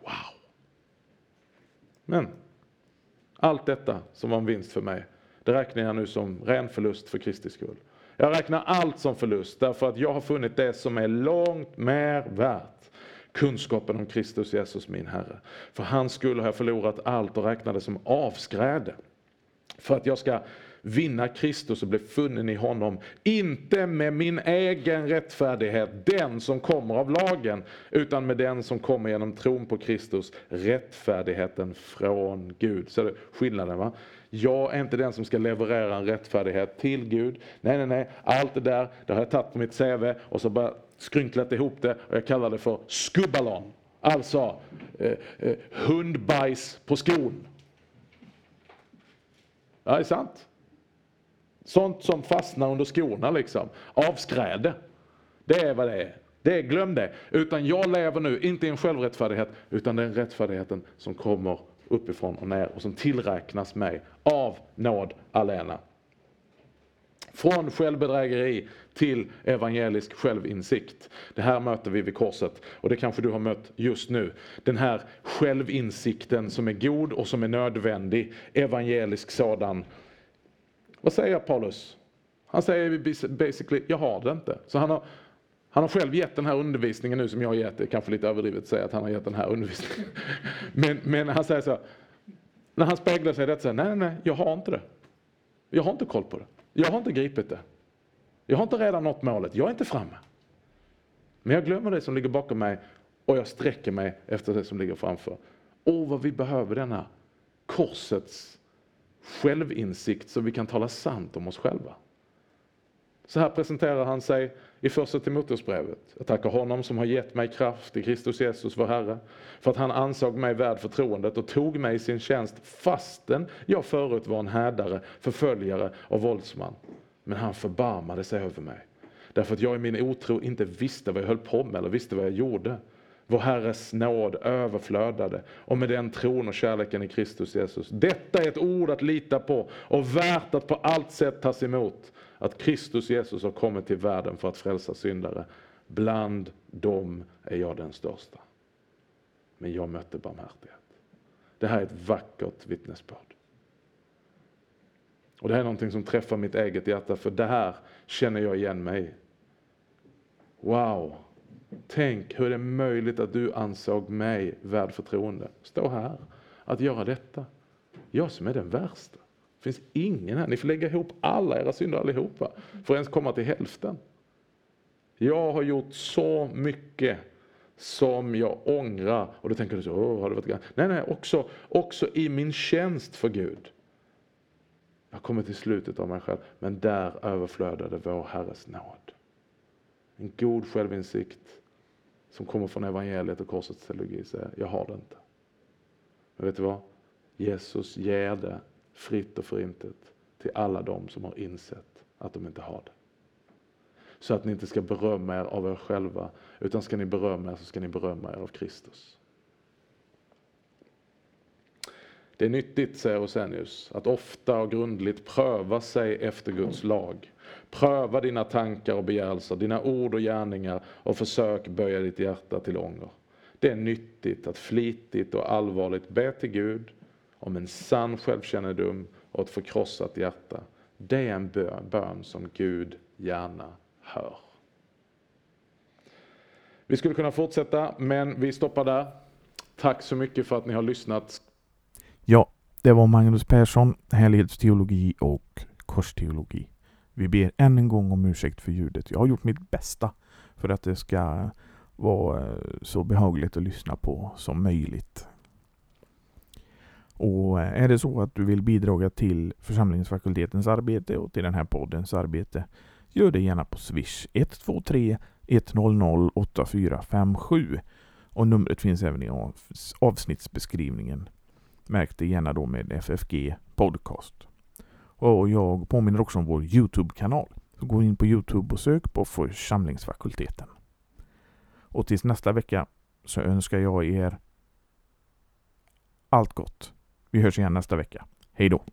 Wow! Men allt detta som var en vinst för mig, det räknar jag nu som ren förlust för Kristi skull. Jag räknar allt som förlust därför att jag har funnit det som är långt mer värt. Kunskapen om Kristus Jesus min Herre. För hans skull har jag förlorat allt och räknar det som avskräde. För att jag ska vinna Kristus och bli funnen i honom. Inte med min egen rättfärdighet, den som kommer av lagen, utan med den som kommer genom tron på Kristus, rättfärdigheten från Gud. Ser du skillnaden va? Jag är inte den som ska leverera en rättfärdighet till Gud. Nej, nej, nej. Allt det där, det har jag tagit på mitt CV och så bara skrynklat ihop det och jag kallar det för skubbalon. Alltså eh, eh, hundbajs på skon. Ja, det är sant. Sånt som fastnar under skorna liksom. Avskräde. Det är vad det är. Det är, glöm det. Utan jag lever nu, inte i en självrättfärdighet, utan den rättfärdigheten som kommer uppifrån och ner och som tillräknas mig av nåd alena. Från självbedrägeri till evangelisk självinsikt. Det här möter vi vid korset och det kanske du har mött just nu. Den här självinsikten som är god och som är nödvändig, evangelisk sådan. Vad säger Paulus? Han säger basically, jag har det inte. Så han har, han har själv gett den här undervisningen nu som jag har gett. Det är kanske lite överdrivet att säga att han har gett den här undervisningen. Men, men han säger så här, när han speglar sig i detta, nej, nej, jag har inte det. Jag har inte koll på det. Jag har inte gripit det. Jag har inte redan nått målet. Jag är inte framme. Men jag glömmer det som ligger bakom mig och jag sträcker mig efter det som ligger framför. Åh, vad vi behöver denna korsets självinsikt så vi kan tala sant om oss själva. Så här presenterar han sig i första Timoteusbrevet. Jag tackar honom som har gett mig kraft i Kristus Jesus vår Herre, för att han ansåg mig värd förtroendet och tog mig i sin tjänst fastän jag förut var en härdare, förföljare och våldsman. Men han förbarmade sig över mig, därför att jag i min otro inte visste vad jag höll på med eller visste vad jag gjorde. Vår Herres nåd överflödade och med den tron och kärleken i Kristus Jesus. Detta är ett ord att lita på och värt att på allt sätt tas emot att Kristus Jesus har kommit till världen för att frälsa syndare. Bland dem är jag den största. Men jag mötte barmhärtighet. Det här är ett vackert vittnesbörd. Och det här är någonting som träffar mitt eget hjärta, för det här känner jag igen mig Wow! Tänk hur det är möjligt att du ansåg mig värd förtroende. Stå här, att göra detta. Jag som är den värsta. Det finns ingen här. Ni får lägga ihop alla era synder allihopa för att ens komma till hälften. Jag har gjort så mycket som jag ångrar. Och då tänker du så, Åh, har det varit Nej, nej, också, också i min tjänst för Gud. Jag kommer till slutet av mig själv, men där överflödade vår Herres nåd. En god självinsikt som kommer från evangeliet och korsets teologi säger, jag har det inte. Men vet du vad? Jesus ger det fritt och förintet till alla de som har insett att de inte har det. Så att ni inte ska berömma er av er själva, utan ska ni berömma er så ska ni berömma er av Kristus. Det är nyttigt, säger Rosenius, att ofta och grundligt pröva sig efter Guds lag. Pröva dina tankar och begärelser, dina ord och gärningar och försök böja ditt hjärta till ånger. Det är nyttigt att flitigt och allvarligt be till Gud om en sann självkännedom och ett förkrossat hjärta. Det är en bön som Gud gärna hör. Vi skulle kunna fortsätta, men vi stoppar där. Tack så mycket för att ni har lyssnat. Ja, det var Magnus Persson, helhetsteologi och korsteologi. Vi ber än en gång om ursäkt för ljudet. Jag har gjort mitt bästa för att det ska vara eh, så behagligt att lyssna på som möjligt. Och eh, är det så att du vill bidra till församlingsfakultetens arbete och till den här poddens arbete, gör det gärna på Swish 123 100 8457 och numret finns även i avsnittsbeskrivningen. Märk det gärna då med FFG Podcast. Och jag påminner också om vår Youtube-kanal. gå in på Youtube och sök på församlingsfakulteten. Och tills nästa vecka så önskar jag er allt gott. Vi hörs igen nästa vecka. Hej då!